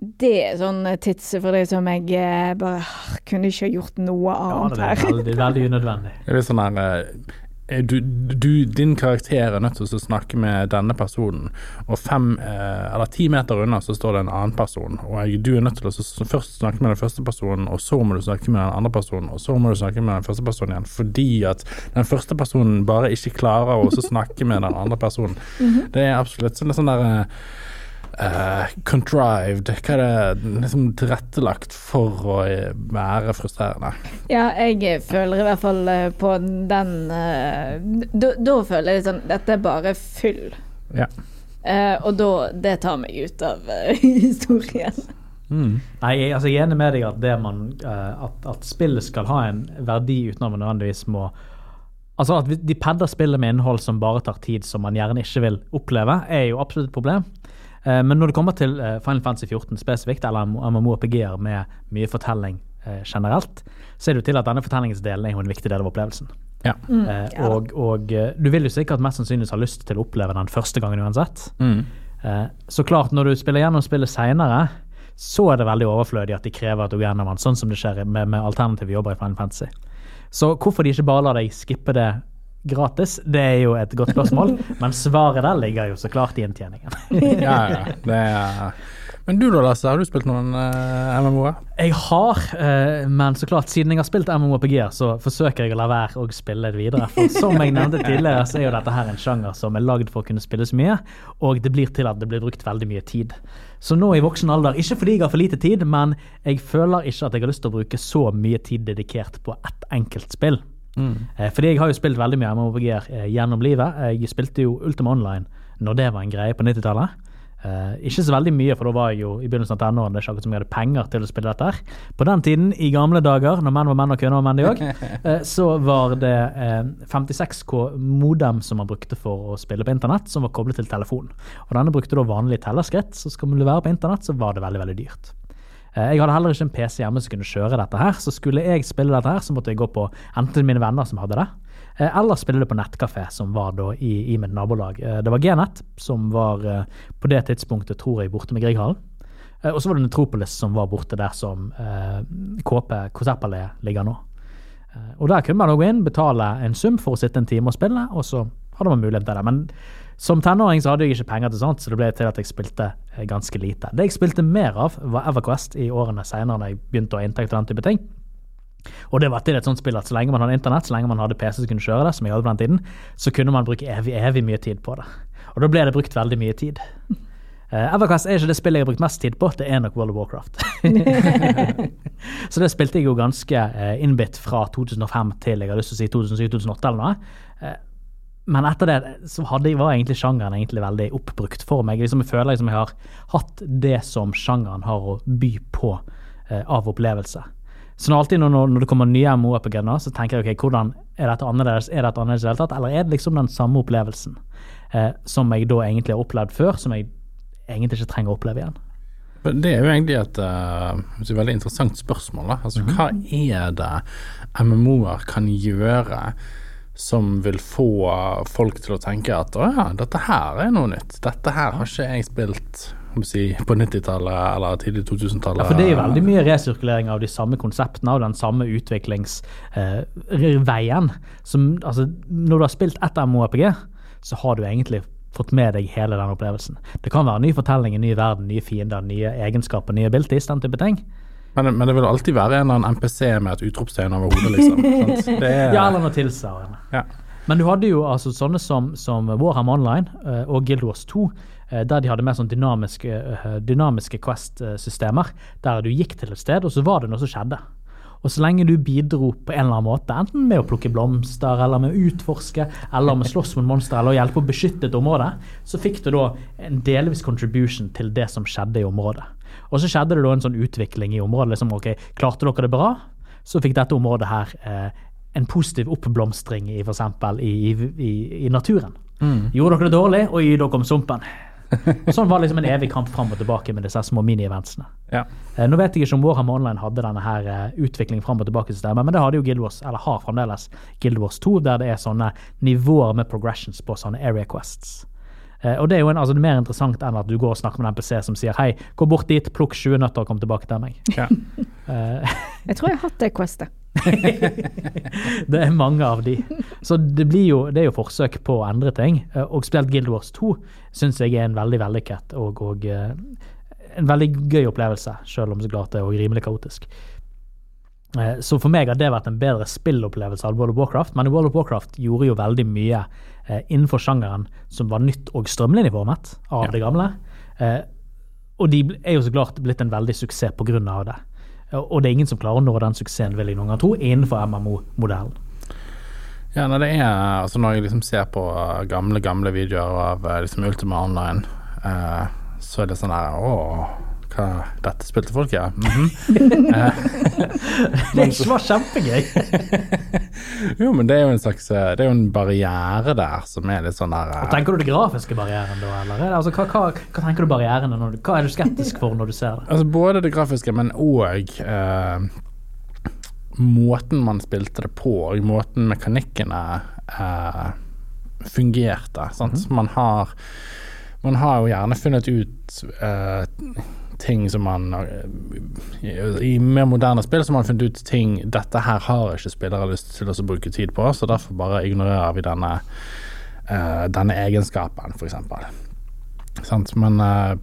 Det er sånn tidsfordriv som jeg eh, bare kunne ikke gjort noe ja annet det er veldig, veldig unødvendig. Det er litt sånn her eh, du, du, din karakter er nødt til å snakke med denne personen, og fem eh, eller ti meter unna så står det en annen person, og du er nødt til å først snakke med den første personen, og så må du snakke med den andre personen, og så må du snakke med den første personen igjen, fordi at den første personen bare ikke klarer å så snakke med den andre personen. Det er absolutt sånn, sånn eh, contrived, hva er det liksom tilrettelagt for å eh, være frustrerende. Ja, jeg føler i hvert fall eh, på den uh, Da da føler jeg litt sånn Dette er bare fyll. Ja. Uh, og da Det tar meg ut av historien. Nei, jeg, altså, jeg er enig med deg at, det man, at, at spillet skal ha en verdi uten at man nødvendigvis må Altså At de padder spillet med innhold som bare tar tid, som man gjerne ikke vil oppleve, er jo absolutt et problem. Eh, Men når det kommer til eh, Final Fantasy 14 spesifikt, eller MMORPG-er med mye fortelling eh, generelt, så er det jo til at denne fortellingsdelen er jo en viktig del av opplevelsen. Ja. Eh, ja og og du vil jo sikkert mest sannsynligvis ha lyst til å oppleve den første gangen uansett. Mm. Eh, Så klart, når du spiller gjennom spillet seinere, så er det veldig overflødig at de krever at du går gjennom den, sånn som det skjer med, med alternative jobber i Final Fantasy. Så hvorfor de ikke bare lar deg skippe det gratis, det er jo et godt spørsmål, men svaret der ligger jo så klart i inntjeningen. ja, ja. Det er Men du da, Lasse, har du spilt noen uh, MMO-er? Jeg har, uh, men så klart, siden jeg har spilt MMO-PG-er, så forsøker jeg å la være å spille det videre. For som jeg nevnte tidligere, så er jo dette her en sjanger som er lagd for å kunne spilles mye, og det blir til at det blir brukt veldig mye tid. Så nå i voksen alder, ikke fordi jeg har for lite tid, men jeg føler ikke at jeg har lyst til å bruke så mye tid dedikert på ett enkelt spill. Eh, Fordi jeg har jo spilt veldig mye MMORPG-er eh, gjennom livet. Jeg spilte jo Ultima Online når det var en greie på 90-tallet. Eh, ikke så veldig mye, for da var jeg jo i begynnelsen av tenårene. Det er ikke akkurat som jeg hadde penger til å spille dette. her. På den tiden, i gamle dager, når menn var menn og kvinner var menn de òg, så var det eh, 56K modem som man brukte for å spille på internett, som var koblet til telefon. Og denne brukte da vanlige tellerskritt, så skal man være på internett, så var det veldig, veldig dyrt. Eh, Jeg hadde heller ikke en PC hjemme som kunne kjøre dette her, så skulle jeg spille dette her, så måtte jeg gå på enten mine venner som hadde det, eh, eller spille det på nettkafé, som var da i, i mitt nabolag. Eh, Det var Gnett, som var på det tidspunktet, tror jeg, borte med Grieghallen. Og så var det Netropolis, som var borte der som Kåpe KP, Konsertpaléet, ligger nå. Og der kunne man gå inn, betale en sum for å sitte en time og spille, og så hadde man mulighet til det. Men som tenåring så hadde jeg ikke penger til sånt, så det ble til at jeg spilte eh, ganske lite. Det jeg spilte mer av, var EverQuest i årene seinere, når jeg begynte å ha inntekt av den type ting. Og det var til et sånt spill at så lenge man hadde internett, så lenge man hadde PC som kunne kjøre det, som jeg hadde på den tiden, så kunne man bruke evig, evig mye tid på det. Og da ble det brukt veldig mye tid. Uh, Everquest er ikke det spillet jeg har brukt mest tid på, det er nok World of Warcraft. så det spilte jeg jo ganske uh, innbitt fra 2005 til jeg har lyst til å si 2007-2008 eller noe. Uh, men etter det så hadde, var egentlig sjangeren egentlig veldig oppbrukt for meg. Liksom, jeg føler liksom jeg har hatt det som sjangeren har å by på av opplevelse. Så når, alltid når, når det kommer nye MO-RPG, så tenker jeg ok, hvordan er dette annerledes? Er dette annerledes i det hele tatt, eller er det liksom den samme opplevelsen eh, som jeg da egentlig har opplevd før, som jeg egentlig ikke trenger å oppleve igjen? Det er jo egentlig et, et veldig interessant spørsmål. Da. Altså, mm -hmm. Hva er det MMO-er kan gjøre som vil få folk til å tenke at å ja, dette her er noe nytt. Dette her har ikke jeg spilt si, på 90-tallet eller tidlig 2000-tallet. Ja, for det er jo veldig mye resirkulering av de samme konseptene og den samme utviklingsveien. Som, altså, når du har spilt ett MORPG, så har du egentlig fått med deg hele den opplevelsen. Det kan være ny fortelling, ny verden, nye fiender, nye egenskaper, nye abilities, den type ting. Men, men, det vil alltid være en eller annen NPC med et utropstegn over hodet, liksom. Er, ja, eller noe tilsvarende. Ja. Men du hadde jo altså sånne som, som Warham Online uh, og Guild Wars 2, uh, eh, der de hadde mer sånn dynamiske, uh, dynamiske Quest-systemer. Der du gikk til et sted, og så var det noe som skjedde. Og så lenge du bidro på en eller annen måte, enten med å plukke blomster, eller med å utforske, eller med å slåss mot monstre, eller å hjelpe å beskytte et område, så fikk du da en delvis contribution til det som skjedde i området. Og så skjedde det da en sånn utvikling i området. liksom, ok, Klarte dere det bra, så fikk dette området her eh, en positiv oppblomstring i f.eks. I, i, i, naturen. Mm. Gjorde dere det dårlig, og gi dere om sumpen. Og sånn var det liksom en evig kamp fram og tilbake med disse små mini-eventsene. Ja. Eh, nå vet jeg ikke om Warhammer Online hadde denne her uh, utviklingen fram og tilbake-systemet, men det hadde jo Guild Wars, eller har fremdeles Guild Wars 2, der det er sånne nivåer med progressions på sånne area quests. Uh, og det er jo en, altså, det er mer interessant enn at du går og snakker med en NPC som sier hei, gå bort dit, plukk 20 nøtter og kom tilbake til meg. Ja. uh, jeg tror jeg har hatt det questet. det er mange av de. Så det, blir jo, det er jo forsøk på å endre ting. Eh, og spesielt Guild Wars 2 syns jeg er en veldig vellykket og, og en veldig gøy opplevelse, selv om så klart det er rimelig kaotisk. Uh, så for meg har det vært en bedre spillopplevelse av World of Warcraft, men World of Warcraft gjorde jo veldig mye uh, innenfor sjangeren som var nytt og strømlinjeformet av ja. det gamle. og de er jo så klart blitt en veldig suksess av det. Og det er ingen som klarer å nå den suksessen, vil jeg noen gang tro, innenfor MMO-modellen. Ja, når det er altså Når jeg liksom ser på gamle, gamle videoer av liksom Ultima Online, så er det sånn her Åh, hva Dette spilte folk, ja. Mm -hmm. det var kjempegøy. jo, men det er jo en slags eh, Det er jo en barriere der som er litt sånn der Og Tenker du det grafiske barrieren da, eller? Altså, hva, hva, hva, tenker du barrieren når Hva er du skeptisk for når du ser det? Altså Både det grafiske, men òg eh, måten man spilte det på, og måten mekanikkene eh, fungerte. Sant? Mm -hmm. Man har man har jo gjerne funnet ut eh, ting som man eh, I mer moderne spill så har man funnet ut ting dette her har ikke spillere lyst til å bruke tid på, så derfor bare ignorerer vi denne, uh, denne egenskapen, f.eks. Men uh,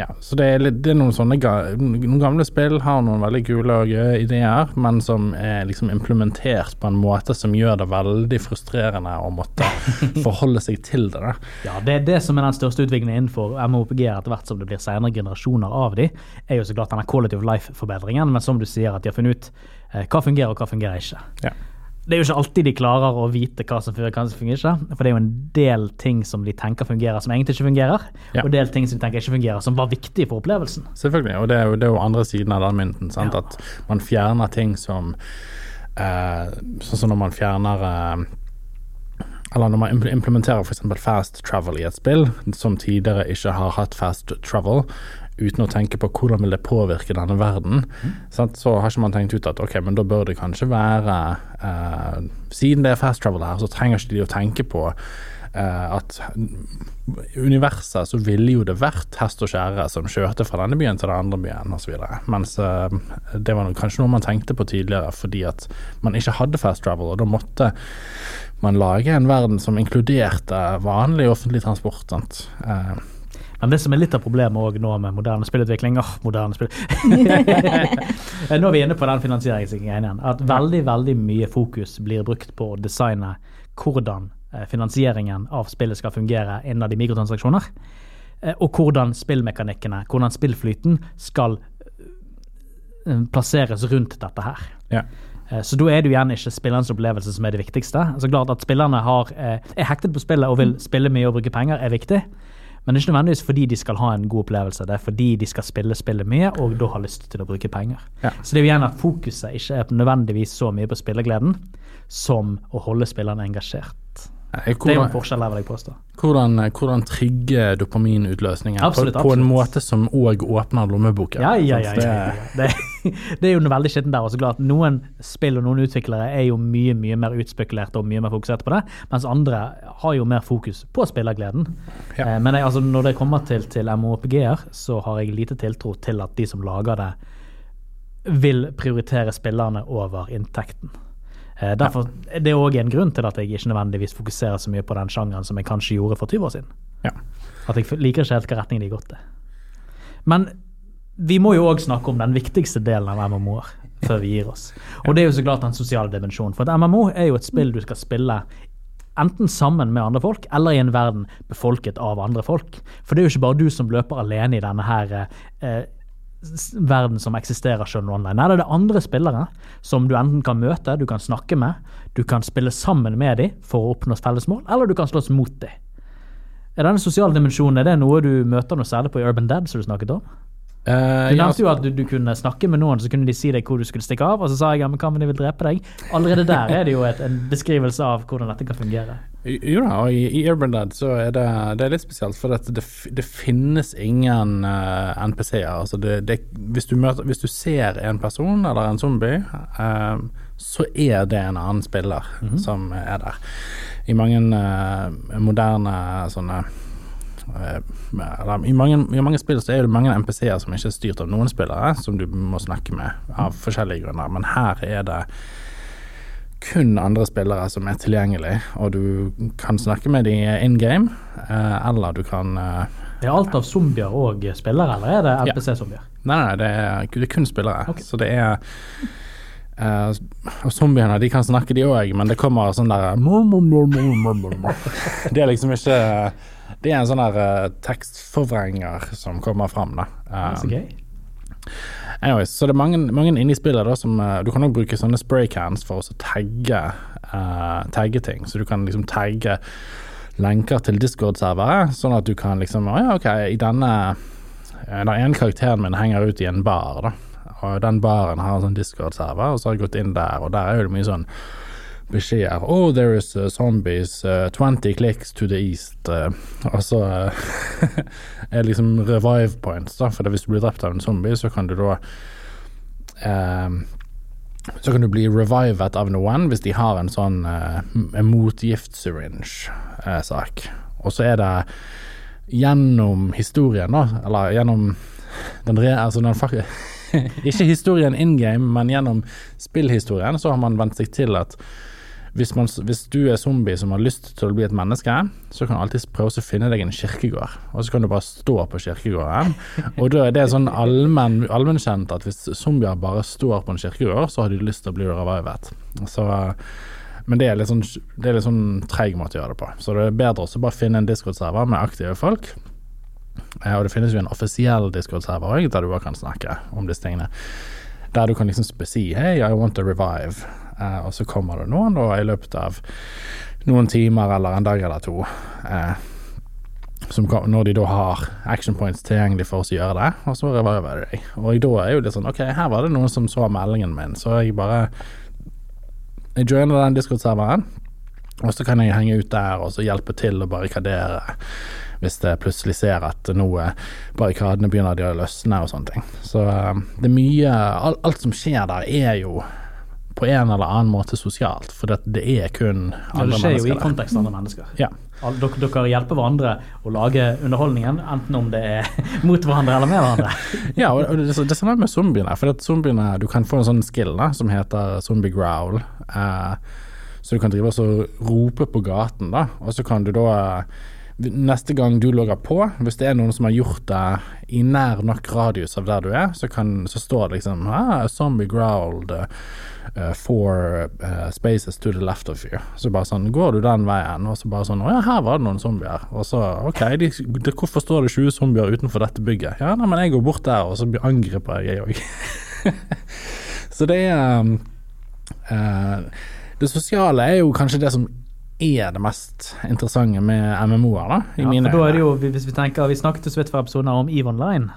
ja, så det er, det er noen sånne Noen gamle spill har noen veldig kule og gøye ideer, men som er liksom implementert på en måte som gjør det veldig frustrerende å måtte forholde seg til det. Ja, det er det som er den største utviklingen innenfor MOPG etter hvert som det blir senere generasjoner av de, er jo så klart denne quality of life-forbedringen, men som du sier, at de har funnet ut eh, hva fungerer og hva fungerer ikke. Ja det er jo ikke alltid de klarer å vite hva som fungerer, hva som fungerer ikke. For det er jo en del ting som de tenker fungerer, som egentlig ikke fungerer. Ja. Og en del ting som de tenker ikke fungerer, som var viktig for opplevelsen. Selvfølgelig, og det er jo, det er jo andre siden av den mynten. Ja. At man fjerner ting som eh, Sånn som når man fjerner eh, eller når man implementerer f.eks. fast travel i et spill, som tidligere ikke har hatt fast travel, uten å tenke på hvordan vil det påvirke denne verden, mm. så har ikke man tenkt ut at ok, men da bør det kanskje være eh, Siden det er fast travel her, så trenger ikke de å tenke på eh, at universet så ville jo det vært hest og skjære som kjørte fra denne byen til den andre byen osv. Mens eh, det var kanskje noe man tenkte på tidligere fordi at man ikke hadde fast travel, og da måtte man lage en verden som inkluderte vanlig offentlig transport. Sant? Uh, men det som er litt av problemet også nå med moderne spillutvikling åh, moderne spill. Nå er vi inne på den finansieringsgreien igjen. At veldig, veldig mye fokus blir brukt på å designe hvordan eh, finansieringen av spillet skal fungere innen de mikrotransaksjoner. eh, og hvordan spillmekanikkene, hvordan spillflyten, skal eh, plasseres rundt dette her. Ja. Så da er det jo igjen ikke spillernes opplevelse som er det viktigste. Altså klart At spillerne har, er hektet på spillet og vil spille mye og bruke penger, er viktig. Men det er ikke nødvendigvis fordi de skal ha en god opplevelse, det er fordi de skal spille spillet mye og da har lyst til å bruke penger. Ja. Så det er jo igjen at fokuset ikke er nødvendigvis så mye på spillegleden som å holde spillerne engasjert. Hvordan, Det er jo en forskjell her, vil jeg påstå. hvordan, hvordan trigge dopaminutløsningen Absolutt, på, på en måte som òg åpner lommeboken. Ja, ja, ja. ja, ja, ja. Det, det er jo noe veldig skittent der. Og så klart, noen spill og noen utviklere er jo mye mye mer utspekulerte og mye mer fokuserte på det, mens andre har jo mer fokus på spillergleden. Ja. Eh, men jeg, altså, når det kommer til, til MOPG-er, så har jeg lite tiltro til at de som lager det, vil prioritere spillerne over inntekten. Eh, derfor er det òg en grunn til at jeg ikke nødvendigvis fokuserer så mye på den sjangeren som jeg kanskje gjorde for 20 år siden. Ja. At jeg liker ikke helt hvilken retning de har gått i. Men vi må jo òg snakke om den viktigste delen av MMO-er før vi gir oss. Og det er jo så klart den sosiale dimensjonen. For et MMO er jo et spill du skal spille enten sammen med andre folk, eller i en verden befolket av andre folk. For det er jo ikke bare du som løper alene i denne her eh, verden som eksisterer selv online. Nei, det er andre spillere som du enten kan møte, du kan snakke med, du kan spille sammen med dem for å oppnå felles mål, eller du kan slåss mot dem. Er denne sosiale dimensjonen er det noe du møter noe særlig på i Urban Dead, som du snakket om? Eh, Du nevnte jo at du, du kunne snakke med noen, så kunne de si deg hvor du skulle stikke av, og så sa jeg ja, men hva om de vil drepe deg? Allerede der er det jo et, en beskrivelse av hvordan dette kan fungere. Jo da, og i, i Urban Dead så er det, det er litt spesielt, for at det, det finnes ingen uh, NPC-er. Altså det, det, hvis, hvis du ser en person eller en zombie, uh, så er det en annen spiller som er der. I mange eh, moderne sånne eh, i, mange, I mange spill så er det mange MPC-er som ikke er styrt av noen spillere, som du må snakke med av forskjellige grunner, men her er det kun andre spillere som er tilgjengelig, og du kan snakke med dem in game, eh, eller du kan Det Er alt av zombier og spillere, eller er det NPC-zombier? Nei, nei, det er, det er kun spillere. Okay. Så det er Uh, Og zombiene de kan snakke, de òg, men det kommer sånn der Det er liksom ikke Det er en sånn der eh, tekstforvrenger som kommer fram, da. Det er så gøy. Anyways, så det er mange, mange inni spillet da som uh, Du kan også bruke sånne spraycans for å tagge, uh, tagge ting. Så du kan liksom tagge lenker til Discord-servere, sånn at du kan liksom Å ja, OK, i denne Den ene karakteren min henger ut i en bar, da. Og den baren har en sånn Discord-server, og så har jeg gått inn der, og der er jo det mye sånn beskjeder. Oh, there is uh, zombies. Uh, 20 clicks to the east. Uh, og så uh, er liksom revive points, da. For hvis du blir drept av en zombie, så kan du da um, Så kan du bli revivet av noen hvis de har en sånn uh, motgift-syringe-sak. og så er det gjennom historien, da, eller gjennom den re... Altså den Ikke historien in game, men gjennom spillhistorien, så har man vent seg til at hvis, man, hvis du er zombie som har lyst til å bli et menneske, så kan du alltid prøve å finne deg en kirkegård, og så kan du bare stå på kirkegården. Og da er det sånn allmenn allmennkjent at hvis zombier bare står på en kirkegård, så har de lyst til å bli revivet. Så, men det er litt sånn, det er litt sånn treig måte å gjøre det på. Så det er bedre å bare finne en Discord-server med aktive folk. Eh, Og det finnes jo en offisiell Discord-server òg, der du også kan snakke om disse tingene. Der du kan liksom si 'Hey, I want to revive', eh, og så kommer det noen da i løpet av noen timer eller en dag eller to. Eh, kan, når de da har action points tilgjengelig for oss å gjøre det, og så reviver de. Og da er jo det sånn Ok, her var det noen som så meldingen min, så jeg bare Jeg joiner den Discord-serveren, og så kan jeg henge ut der og så hjelpe til å barrikadere hvis det plutselig ser at nå barrikadene begynner de å løsne og sånne ting. Så eh, det er mye alt, Alt som skjer der, er jo på en eller annen måte sosialt, for det, det er kun andre Ja, andre det skjer jo i kontekst andre mennesker. Ja. Dere, dere hjelper hverandre å lage underholdningen, enten om det er mot hverandre eller med hverandre. Ja, og det, det er sånn med zombiene. For zombiene, du kan få en sånn skill da, som heter zombie growl. Eh, så du kan drive og rope på gaten, da. Og så kan du da, neste gang du logger på, hvis det er noen som har gjort det i nær nok radius av der du er, så, kan, så står det liksom ah, 'Zombie growled uh, four uh, spaces to the left of you'. Så bare sånn Går du den veien, og så bare sånn 'Å ja, her var det noen zombier'. Og så OK, de, de, hvorfor står det 20 zombier utenfor dette bygget? Ja, nei, men jeg går bort der, og så angriper jeg òg. så det er um, uh, Det sosiale er jo kanskje det som er det mest interessante med MMO-er, da. I Ja, mine for da er det jo, hvis vi tenker, vi snakket jo så vidt for episoden om EVE Online.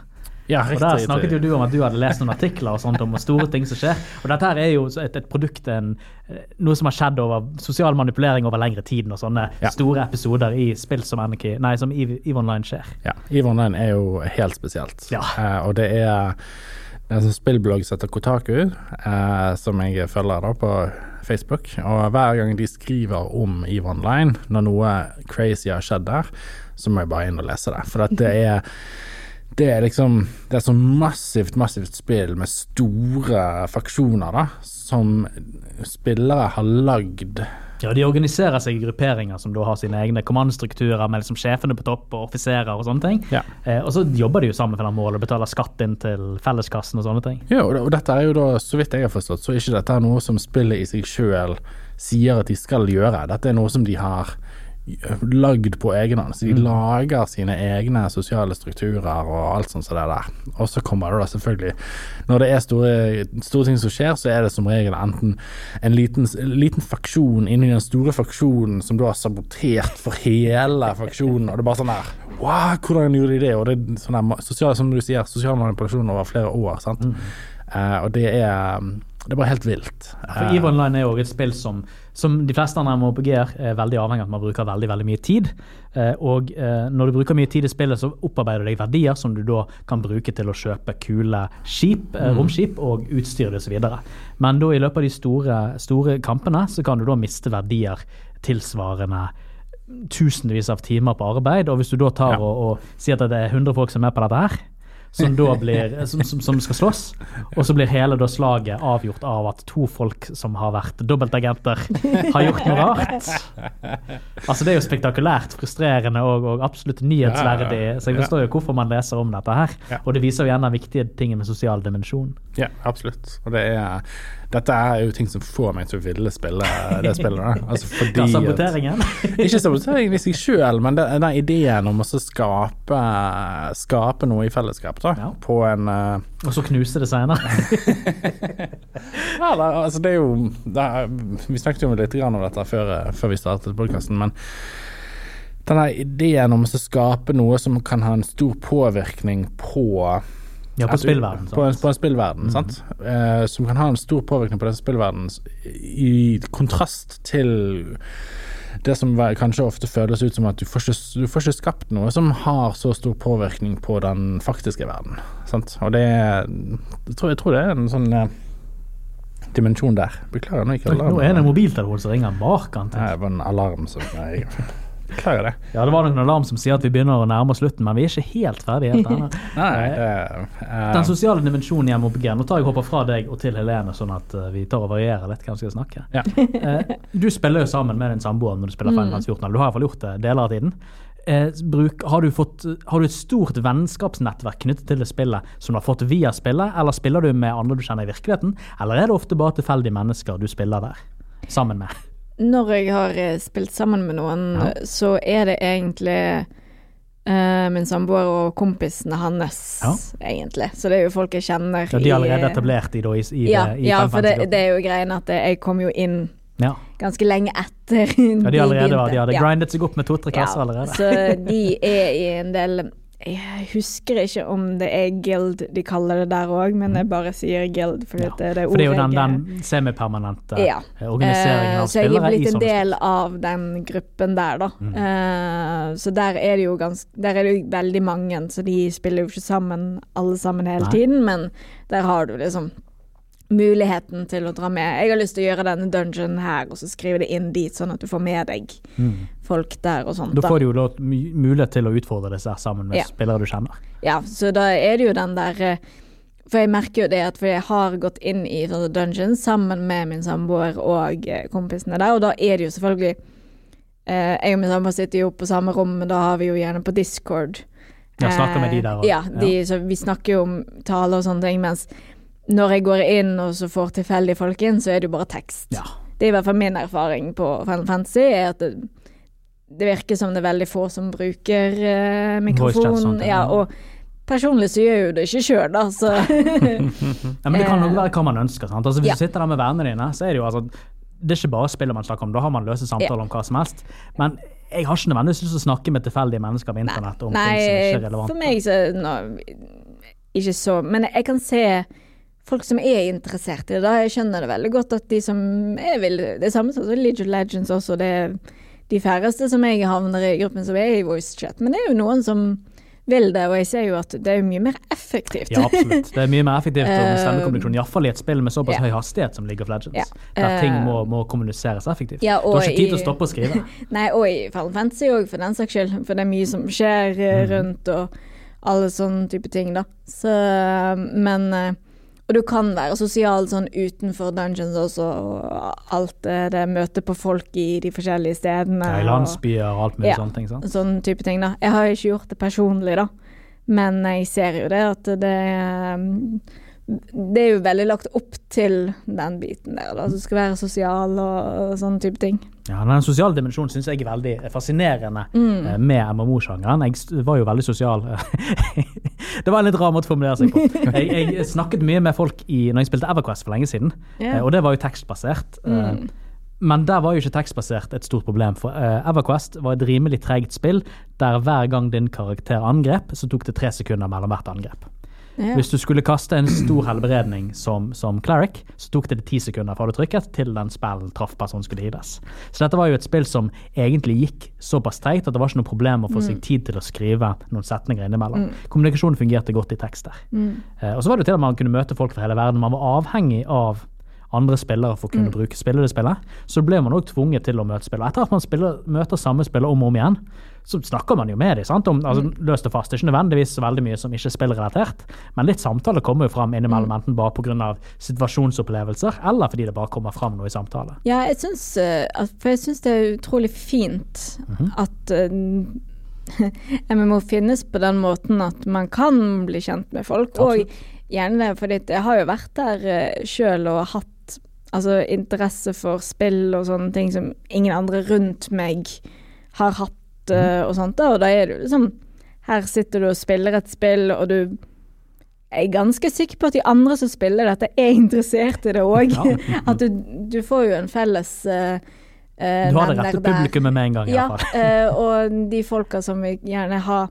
ja, Og riktig, Der snakket jo du om at du hadde lest noen artikler og sånt om store ting som skjer. Og dette her er jo et, et produkt, en, eh, noe som har skjedd over sosial manipulering over lengre tid, Og sånne Ja. store episoder i spill som, Anarchy, nei, som EVE Online skjer. Ja, EVE Online er jo helt spesielt. Ja. Eh, og det er det er en sånn spillblogg som heter Kotaku, eh, som jeg følger da på Facebook. Og hver gang de skriver om EVE Online, når noe crazy har skjedd der, så må jeg bare inn og lese det. For at det er det er liksom Det er så massivt, massivt spill med store faksjoner, da, som spillere har lagd Ja, De organiserer seg i grupperinger som da har sine egne kommandostrukturer med liksom sjefene på topp og offiserer og sånne ting. Ja. Eh, og så jobber de jo sammen for det målet betaler skatt inn til felleskassen og sånne ting. Ja, og, dette er jo da, så vidt jeg har forstått, så er ikke dette noe som spillet i seg sjøl sier at de skal gjøre. Dette er noe som de har lagd på egen hånd. Så de lager sine egne sosiale strukturer og alt sånt som det der. Og så kommer det da selvfølgelig Når det er store, store ting som skjer, så er det som regel enten en liten, liten faksjon inni den store faksjonen som du har sabotert for hele faksjonen, og det er bare sånn der Wow, hvordan gjorde de det? Og det er sånn der sosial, som du sier, sosial manipulasjon over flere år. sant? Eh, og det er Det bare helt vilt. For Eh, EVE Online er jo et spill som, som de fleste andre MMORPG-er er veldig avhengig av at man bruker veldig veldig mye tid. Eh, og eh, når du bruker mye tid i spillet, så opparbeider du deg verdier som du da kan bruke til å kjøpe kule skip, eh, romskip og utstyr osv. Men da i løpet av de store, store kampene så kan du da miste verdier tilsvarende tusenvis av timer på arbeid. Og hvis du da tar Ja. og, og sier at det er 100 folk som er med på dette her, som da blir, som, som, som skal slåss, og så blir hele da slaget avgjort av at to folk som har vært dobbeltagenter, har gjort noe rart. Altså Det er jo spektakulært, frustrerende og, og absolutt nyhetsverdig. Så jeg forstår jo hvorfor man leser om dette her. Og det viser jo gjerne viktige tingen med sosial dimensjon. Ja, absolutt. Og det er Dette er jo ting som får meg til å ville spille det spillet. Da. Altså fordi Hva at- Ikke saboteringen i seg sjøl, men den ideen om å skape, skape noe i fellesskap, da. Ja. På en uh, Og så knuse det senere. Ja, da, altså det er jo er, Vi snakket jo litt grann om dette før, eh, før vi startet podkasten, men denne ideen om å skape noe som kan ha en stor påvirkning på Ja, på spillverden. På, en- på en spillverden, sant. Eh, som kan ha en stor påvirkning på den spillverdenen i kontrast til det som kanskje ofte føles ut som at du får, ikke, du får ikke skapt noe som har så stor påvirkning på den faktiske verden. Sant? Og det jeg tror, jeg tror det er en sånn eh, dimensjon der. Beklager nå ikke alarmen. Nå er det en mobiltelefon som ringer bak han. Det var en alarm som jeg Beklager det. Ja, det var en alarm som sier at vi begynner å nærme oss slutten, men vi er ikke helt ferdige helt ennå. Nei, eh, Den sosiale dimensjonen i MOPG. Nå tar jeg hopper fra deg og til Helene, sånn at eh, vi tar og varierer litt hvem som skal snakke. Ja. Eh, du spiller jo sammen med din samboer når du spiller Final Fantasy 14. eller Du har iallfall gjort det deler av tiden. Eh, bruk, har, du fått, har du et stort vennskapsnettverk knyttet til det spillet som du har fått via spillet, eller spiller du med andre du kjenner i virkeligheten, eller er det ofte bare tilfeldige mennesker du spiller der sammen med? Når jeg har eh, spilt sammen med noen, Ja. så er det egentlig uh, min samboer og kompisene hans, Ja. egentlig. Så det er jo folk jeg kjenner Ja, de er i- allerede etablert i, da, i, i, ja, det- i ja, for det, det er jo greien at jeg kom jo inn Ja. ganske lenge etter Ja, de, allerede, var- de hadde grindet seg opp med to-tre kasser allerede. Så de er i en del Jeg husker ikke om det er guild de kaller det der òg, men jeg bare sier guild For, Ja, det er det For det er jo den, den semipermanente Ja. eh, organiseringen Eh, spillere. så jeg er blitt en del av den gruppen der, da. Mm. Uh, så der er det jo ganske Der er det jo veldig mange, så de spiller jo ikke sammen alle sammen hele Nei. tiden, men der har du liksom muligheten til å dra med. Jeg har lyst til å gjøre denne dungeon her, og så skrive det inn dit, sånn at du får med deg Mm. folk der og sånt. Da får du jo mulighet til å utfordre disse sammen med Ja. spillere du kjenner. Ja, så da er det jo den der eh, For jeg merker jo det at for jeg har gått inn i sånne dungeons sammen med min samboer og eh, kompisene der, og da er det jo selvfølgelig eh, Jeg og min samboer sitter jo på samme rom, men da har vi jo gjerne på Discord. Ja, snakker med de der også. Ja, de, så vi snakker jo om tale og sånne ting, mens når jeg går inn og så får tilfeldige folk inn, så er det jo bare tekst. Ja. Det er i hvert fall min erfaring på Final Fantasy, er at det, det virker som det er veldig få som bruker uh, mikrofon. sånt, ja. og personlig så gjør jeg jo det ikke sjøl, da, så Ja, men det kan nok være hva man ønsker. Sant? Altså, hvis Ja. du sitter der med vennene dine, så er det jo altså Det er ikke bare spillet man snakker om, da har man løse samtaler om hva som helst. Men jeg har ikke nødvendigvis lyst til å snakke med tilfeldige mennesker på internett om ting som ikke er relevant. for meg så no, Ikke så Men jeg kan se folk som er interessert i det. da Jeg skjønner det veldig godt at de som er vil Det er samme som League of Legends også. Det er de færreste som jeg havner i gruppen som er i voice chat. Men det er jo noen som vil det, og jeg ser jo at det er mye mer effektivt. Ja, absolutt. Det er mye mer effektivt med Eh, stemmekommunikasjon, iallfall i et spill med såpass ja. høy hastighet som League of Legends, Ja. der ting Eh, må, må kommuniseres effektivt. ja, du har ikke tid til å stoppe å skrive. Nei, og i Final Fantasy òg, for den saks skyld. For det er mye som skjer eh, rundt, og alle sånne type ting, da. Så, men Og du kan være sosial sånn utenfor dungeons også, og alt det, møtet på folk i de forskjellige stedene. Ja, I landsbyer og alt mulig Ja. sånne ting. sant? Sånn type ting, da. Jeg har ikke gjort det personlig, da. Men jeg ser jo det at det um, Det er jo veldig lagt opp til den biten der, da. Som skal være sosial og, og sånne type ting. Ja, Den sosiale dimensjonen syns jeg er veldig fascinerende Mm. eh, med MMO-sjangeren. Jeg var jo veldig sosial. det var en litt rar måte å formulere seg på. Jeg, jeg snakket mye med folk i, når jeg spilte Everquest for lenge siden, eh, og det var jo tekstbasert. eh, Mm. Men der var jo ikke tekstbasert et stort problem, for eh, Everquest var et rimelig tregt spill der hver gang din karakter angrep, så tok det tre sekunder mellom hvert angrep. Ja. Hvis du skulle kaste en stor helbredning som, som cleric, så tok det ti sekunder fra du trykket til den spillen traff personen skulle hives. Så dette var jo et spill som egentlig gikk såpass treigt at det var ikke noe problem å få seg tid til å skrive noen setninger innimellom. Kommunikasjonen fungerte godt i tekster. Mm. Eh, og så var det jo til at man kunne møte folk fra hele verden. Man var avhengig av andre spillere for å kunne bruke spille det spillet. Så ble man òg tvunget til å møte spillere. Etter at man spiller, møter samme spiller om og om igjen, så snakker man jo med dem. sant? Om, altså, løst og fast. Det er ikke nødvendigvis veldig mye som ikke er spillrelatert, men litt samtale kommer jo fram innimellom, enten bare pga. situasjonsopplevelser, eller fordi det bare kommer fram noe i samtale. Ja, jeg syns eh, For jeg syns det er utrolig fint at eh, MMO finnes på den måten at man kan bli kjent med folk. Og gjerne fordi jeg har jo vært der uh, sjøl og hatt altså, interesse for spill og sånne ting som ingen andre rundt meg har hatt eh, og sånt. Da. Og da er du liksom Her sitter du og spiller et spill, og du jeg er ganske sikker på at de andre som spiller dette, er interessert i det òg. Ja. At du, du får jo en felles uh, Du har det rette publikummet med en gang, iallfall. Ja, uh, og de folka som vil gjerne ha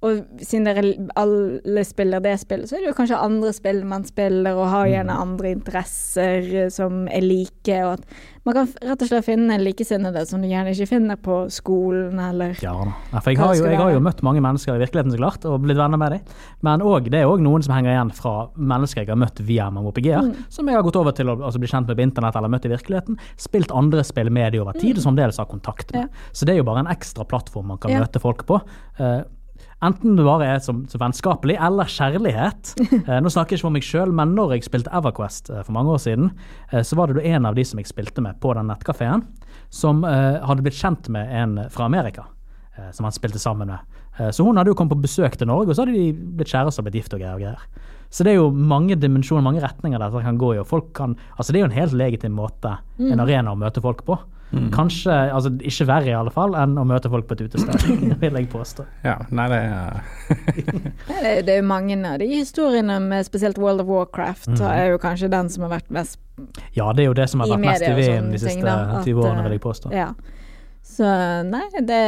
Og siden dere alle spiller det spillet, så er det jo kanskje andre spill man spiller, og har gjerne Mm. andre interesser eh, som er like, og at man kan rett og slett finne likesinnede som du gjerne ikke finner på skolen, eller Ja da. For jeg har, jo, jeg har jo møtt mange mennesker i virkeligheten, så klart, og blitt venner med dem. Men også, det er òg noen som henger igjen fra mennesker jeg har møtt via MMOPG-er, Mm. som jeg har gått over til å altså, bli kjent med på internett eller møtt i virkeligheten. Spilt andre spill med dem over tid, og dels har kontakt med. Så det er jo bare en ekstra plattform man kan Mm. Ja. møte folk på. Eh, Enten det bare er som, som vennskapelig eller kjærlighet. Eh, nå snakker jeg ikke for meg sjøl, men når jeg spilte Everquest eh, for mange år siden, eh, så var det en av de som jeg spilte med på den nettkafeen, som eh, hadde blitt kjent med en fra Amerika. eh, Som han spilte sammen med. Eh, Så hun hadde jo kommet på besøk til Norge, og så hadde de blitt kjærester og blitt gift og greier. og greier. Så det er jo mange dimensjoner, mange retninger dette kan gå i. og folk kan, altså Det er jo en helt legitim måte, en arena å møte folk på. Kanskje, altså ikke verre i alle fall, enn å møte folk på et utested, vil jeg påstå. Ja, nei, det er Nei, det, det er jo mange av de historiene med spesielt World of Warcraft, mm. er jo kanskje den som har vært mest Ja, det er jo det som har vært mest i vinden de ting, siste da, at, 20 årene, eh, vil jeg påstå. Ja. Så nei, det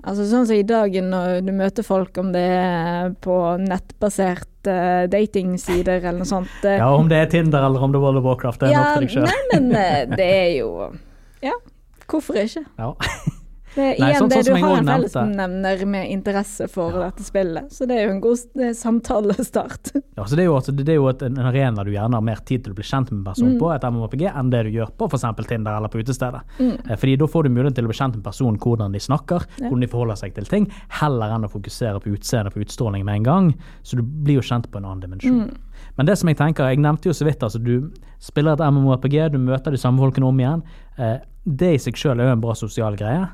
Altså sånn som i dag når du møter folk, om det er på nettbaserte datingsider eller noe sånt det, Ja, om det er Tinder eller om det er World of Warcraft, det er ja, nok til deg sjøl. Nei, men eh, det er jo Ja, hvorfor ikke? Ja. Det er Nei, igjen sånn- det sånn du har en fellesnevner med interesse for dette spillet, så det er jo en god samtalestart. Ja, så det er jo, altså, det er jo et, en arena du gjerne har mer tid til å bli kjent med en Mm. person på, et MMOPG, enn det du gjør på f.eks. Tinder eller på utestedet. Mm. Eh, Fordi da får du mulighet til å bli kjent med personen, hvordan de snakker, hvordan de forholder seg til ting, heller enn å fokusere på utseendet, på utstråling med en gang. Så du blir jo kjent på en annen dimensjon. Mm. Men det som jeg tenker, jeg nevnte jo så vidt, altså du spiller et MMORPG, du møter de samme folkene om igjen. Eh, det i seg sjøl er jo en bra sosial greie.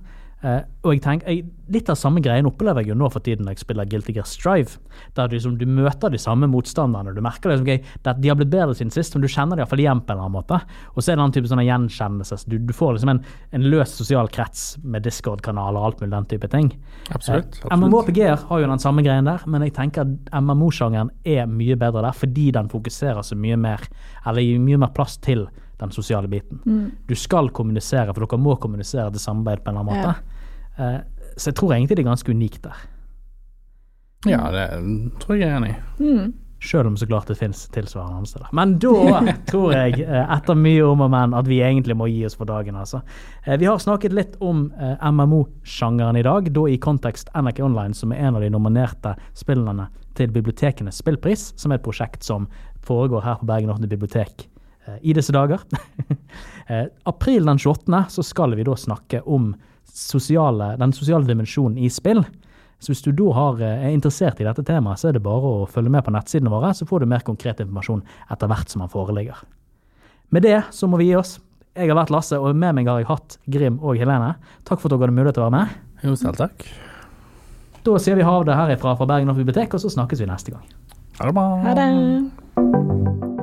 Eh, og jeg tenker, jeg, Litt av samme greien opplever jeg jo nå for tiden når jeg spiller Guilty Gear Strive. Der du, liksom, du møter de samme motstanderne. Du merker liksom, okay, de har blitt bedre siden sist, men du kjenner de iallfall igjen på en eller annen måte. Og så er det en type sånne gjenkjennelse. Du, du får liksom en, en løs sosial krets med Discord-kanaler og alt mulig den type ting. Absolutt. absolutt MMOPG-er har jo den samme greien der, men jeg tenker at MMO-sjangeren er mye bedre der fordi den fokuserer så mye mer, eller gir mye mer plass til den sosiale biten. Du skal kommunisere, for dere må kommunisere til samarbeid på en eller annen måte. Eh, så jeg tror egentlig det er ganske unikt der. Ja, det tror jeg jeg er enig i. Selv om så klart det finnes tilsvarende andre steder. Men da tror jeg, eh, etter mye om og men, at vi egentlig må gi oss for dagen. altså. Eh, Vi har snakket litt om MMO-sjangeren i dag, da i kontekst NRK Online, som er en av de nominerte spillene til Bibliotekenes spillpris, som er et prosjekt som foregår her på Bergen offentlige bibliotek i disse dager. Eh, April den 28. så skal vi da snakke om sosiale, den sosiale dimensjonen i spill. Så hvis du da har, eh, er interessert i dette temaet, så er det bare å følge med på nettsidene våre, så får du mer konkret informasjon etter hvert som den foreligger. Med det så må vi gi oss. Jeg har vært Lasse, og med meg har jeg hatt Grim og Helene. Takk for at dere hadde mulighet til å være med. Jo, selv takk. Da sier vi ha det herifra fra Bergen Bibliotek, og så snakkes vi neste gang. Ha det bra. Ha det.